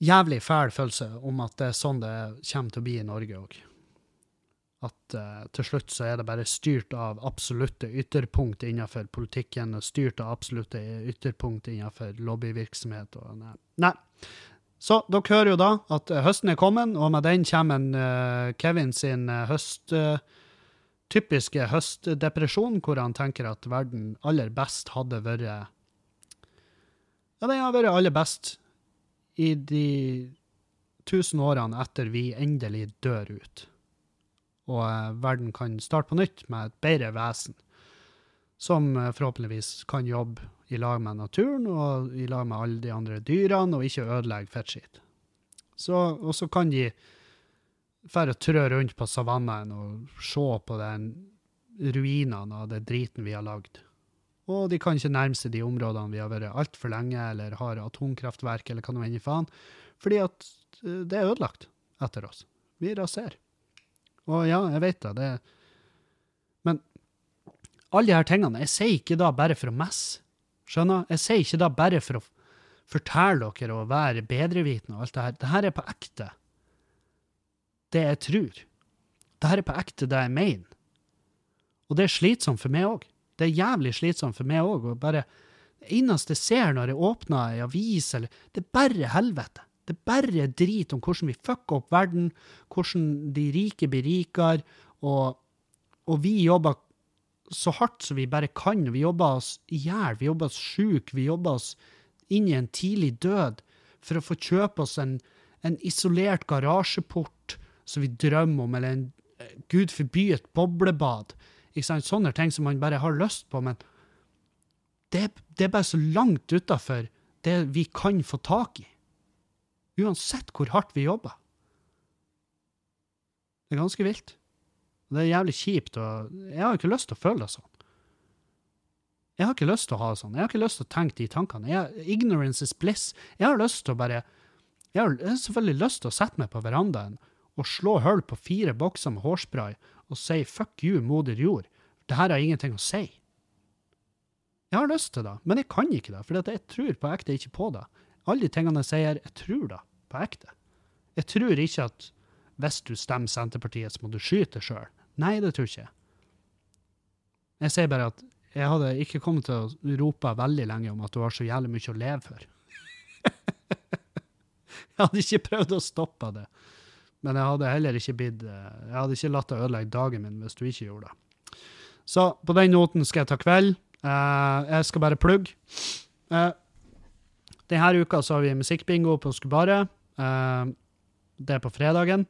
jævlig fæl følelse om at det er sånn det kommer til å bli i Norge òg. At uh, til slutt så er det bare styrt av absolutte ytterpunkt innenfor politikken, og styrt av absolutte ytterpunkt innenfor lobbyvirksomhet. Og nei. Så dere hører jo da at uh, høsten er kommet, og med den kommer en, uh, Kevin sin høst... typiske høstdepresjon, hvor han tenker at verden aller best hadde vært Ja, den har vært aller best i de tusen årene etter vi endelig dør ut, og eh, verden kan starte på nytt med et bedre vesen, som eh, forhåpentligvis kan jobbe i lag med naturen og i lag med alle de andre dyrene, og ikke ødelegge fettskitt. Og så kan de dra og trø rundt på savannaen og se på den ruinene av det driten vi har lagd. Og de kan ikke nærme seg de områdene vi har vært altfor lenge, eller har atomkraftverk, eller hva nå enn faen, fordi at eh, det er ødelagt etter oss. Vi raserer. Og ja, jeg vet det, det Men alle de her tingene, jeg sier ikke da bare for å messe. Skjønner? Jeg sier ikke da bare for å fortelle dere og være bedrevitende og alt det her. Det her er på ekte. Det jeg tror. Det her er på ekte det jeg mener. Og det er slitsomt for meg òg. Det er jævlig slitsomt for meg òg. Det eneste jeg ser når jeg åpner ei avis, eller Det er bare helvete. Det er bare drit om hvordan vi fucker opp verden, hvordan de rike blir rikere, og, og vi jobber så hardt som vi bare kan. Vi jobber oss i hjel, vi jobber oss sjuke, vi jobber oss inn i en tidlig død for å få kjøpe oss en, en isolert garasjeport som vi drømmer om, eller en, gud forby et boblebad. Ikke sant? Sånne ting som man bare har lyst på, men det, det er bare så langt utafor det vi kan få tak i. Uansett hvor hardt vi jobber. Det er ganske vilt. Det er jævlig kjipt, og jeg har ikke lyst til å føle det sånn. Jeg har ikke lyst til å ha det sånn. Jeg har ikke lyst til å tenke de tankene. Jeg, ignorance is bliss. Jeg har lyst til å bare Jeg har selvfølgelig lyst til å sette meg på verandaen og slå hull på fire bokser med hårspray og si fuck you, moder jord. Det her har ingenting å si. Jeg har lyst til det, men jeg kan ikke det, for jeg tror på ekte ikke på det. Alle de tingene jeg sier, jeg tror det på ekte. Jeg tror ikke at hvis du stemmer Senterpartiet, så må du skyte deg sjøl. Nei, det tror ikke jeg. Jeg sier bare at jeg hadde ikke kommet til å rope veldig lenge om at du har så jævlig mye å leve for. <laughs> jeg hadde ikke prøvd å stoppe det. Men jeg hadde heller ikke blitt eh, Jeg hadde ikke latt det ødelegge dagen min hvis du ikke gjorde det. Så på den noten skal jeg ta kveld. Eh, jeg skal bare plugge. Uh, denne uka så har vi musikkbingo på Skubaret. Eh, det er på fredagen.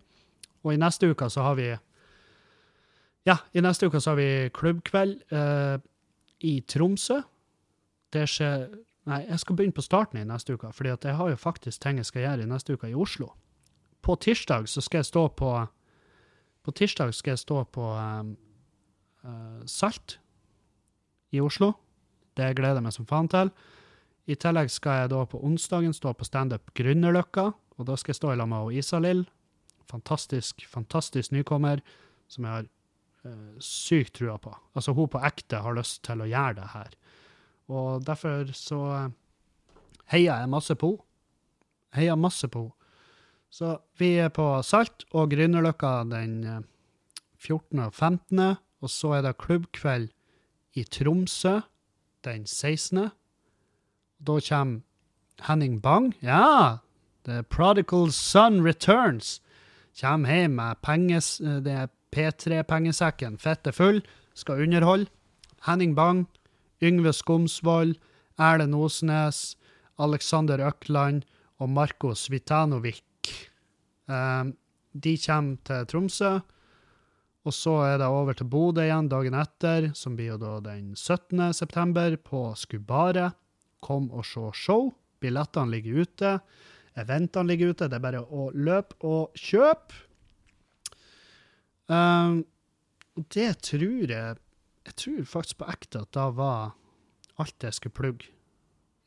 Og i neste uke så har vi Ja, i neste uke så har vi klubbkveld eh, i Tromsø. Det skjer Nei, jeg skal begynne på starten i neste uke, fordi jeg har jo faktisk ting jeg skal gjøre i neste uke i Oslo. På tirsdag så skal jeg stå på På tirsdag skal jeg stå på um, uh, Salt i Oslo. Det gleder jeg meg som faen til. I tillegg skal jeg da på onsdagen stå på standup Grünerløkka, og da skal jeg stå i lag med Isalill. Fantastisk, fantastisk nykommer som jeg har uh, sykt trua på. Altså, hun på ekte har lyst til å gjøre det her. Og derfor så eh, heier jeg masse på henne. Heier masse på henne. Så vi er på Salt og Grünerløkka den 14. og 15., og så er det klubbkveld i Tromsø den 16. Da kommer Henning Bang. Ja! The Prodigal Son Returns. Kommer hjem med penges, er P3-pengesekken fette full. Skal underholde. Henning Bang. Yngve Skomsvold, Erlend Osnes, Alexander Økland og Marko Svitanovic. Um, de kommer til Tromsø. Og så er det over til Bodø igjen dagen etter, som blir jo da den 17. september, på Skubaret. Kom og se show. Billettene ligger ute. Eventene ligger ute. Det er bare å løpe og kjøpe. Um, det tror jeg Jeg tror faktisk på ekte at da var alt jeg skulle plugge.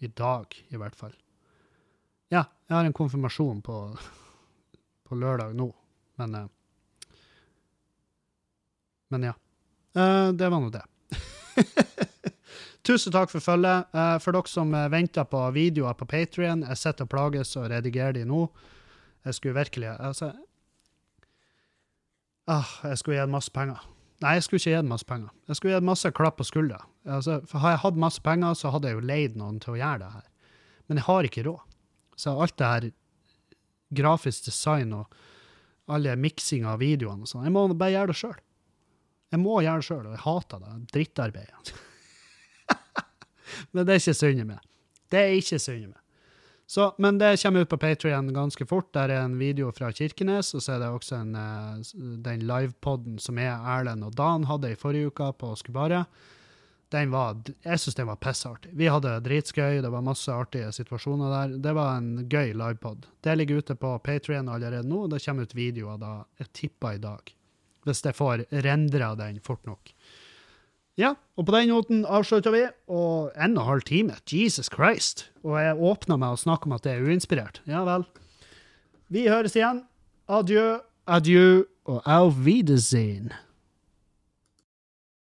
I dag, i hvert fall. Ja, jeg har en konfirmasjon på, <laughs> på lørdag nå, men uh, Men ja. Uh, det var nå det. <laughs> Tusen takk for følget. Uh, for dere som uh, venter på videoer på Patrion, jeg sitter og plages og redigerer de nå. Jeg skulle virkelig altså, ah, Jeg skulle gitt masse penger. Nei, jeg skulle ikke gitt masse penger. Jeg skulle gitt masse klapp på skuldra. Altså, for har jeg hatt masse penger, så hadde jeg jo leid noen til å gjøre det her. Men jeg har ikke råd. Så alt det her grafisk design og alle miksinga av videoene og sånn, jeg må bare gjøre det sjøl. Jeg må gjøre det sjøl, og jeg hater det. Drittarbeidet. <laughs> Men det er ikke synd i meg. Det er ikke synd i meg. Så, men det kommer ut på Patrion ganske fort. Der er en video fra Kirkenes, og så er det også en, den livepoden som er Erlend og Dan hadde i forrige uke på Skubaret. Var, jeg syns den var pissartig. Vi hadde dritskøy, det var masse artige situasjoner der. Det var en gøy livepod. Det ligger ute på Patrion allerede nå, og det kommer ut videoer da, jeg tipper i dag. Hvis jeg får rendra den fort nok. Ja, og på den noten avslutter vi, og en og en halv time. Jesus Christ. Og jeg åpna meg å snakke om at det er uinspirert. Ja vel. Vi høres igjen. Adjø, adjø og auf Wiedersehen.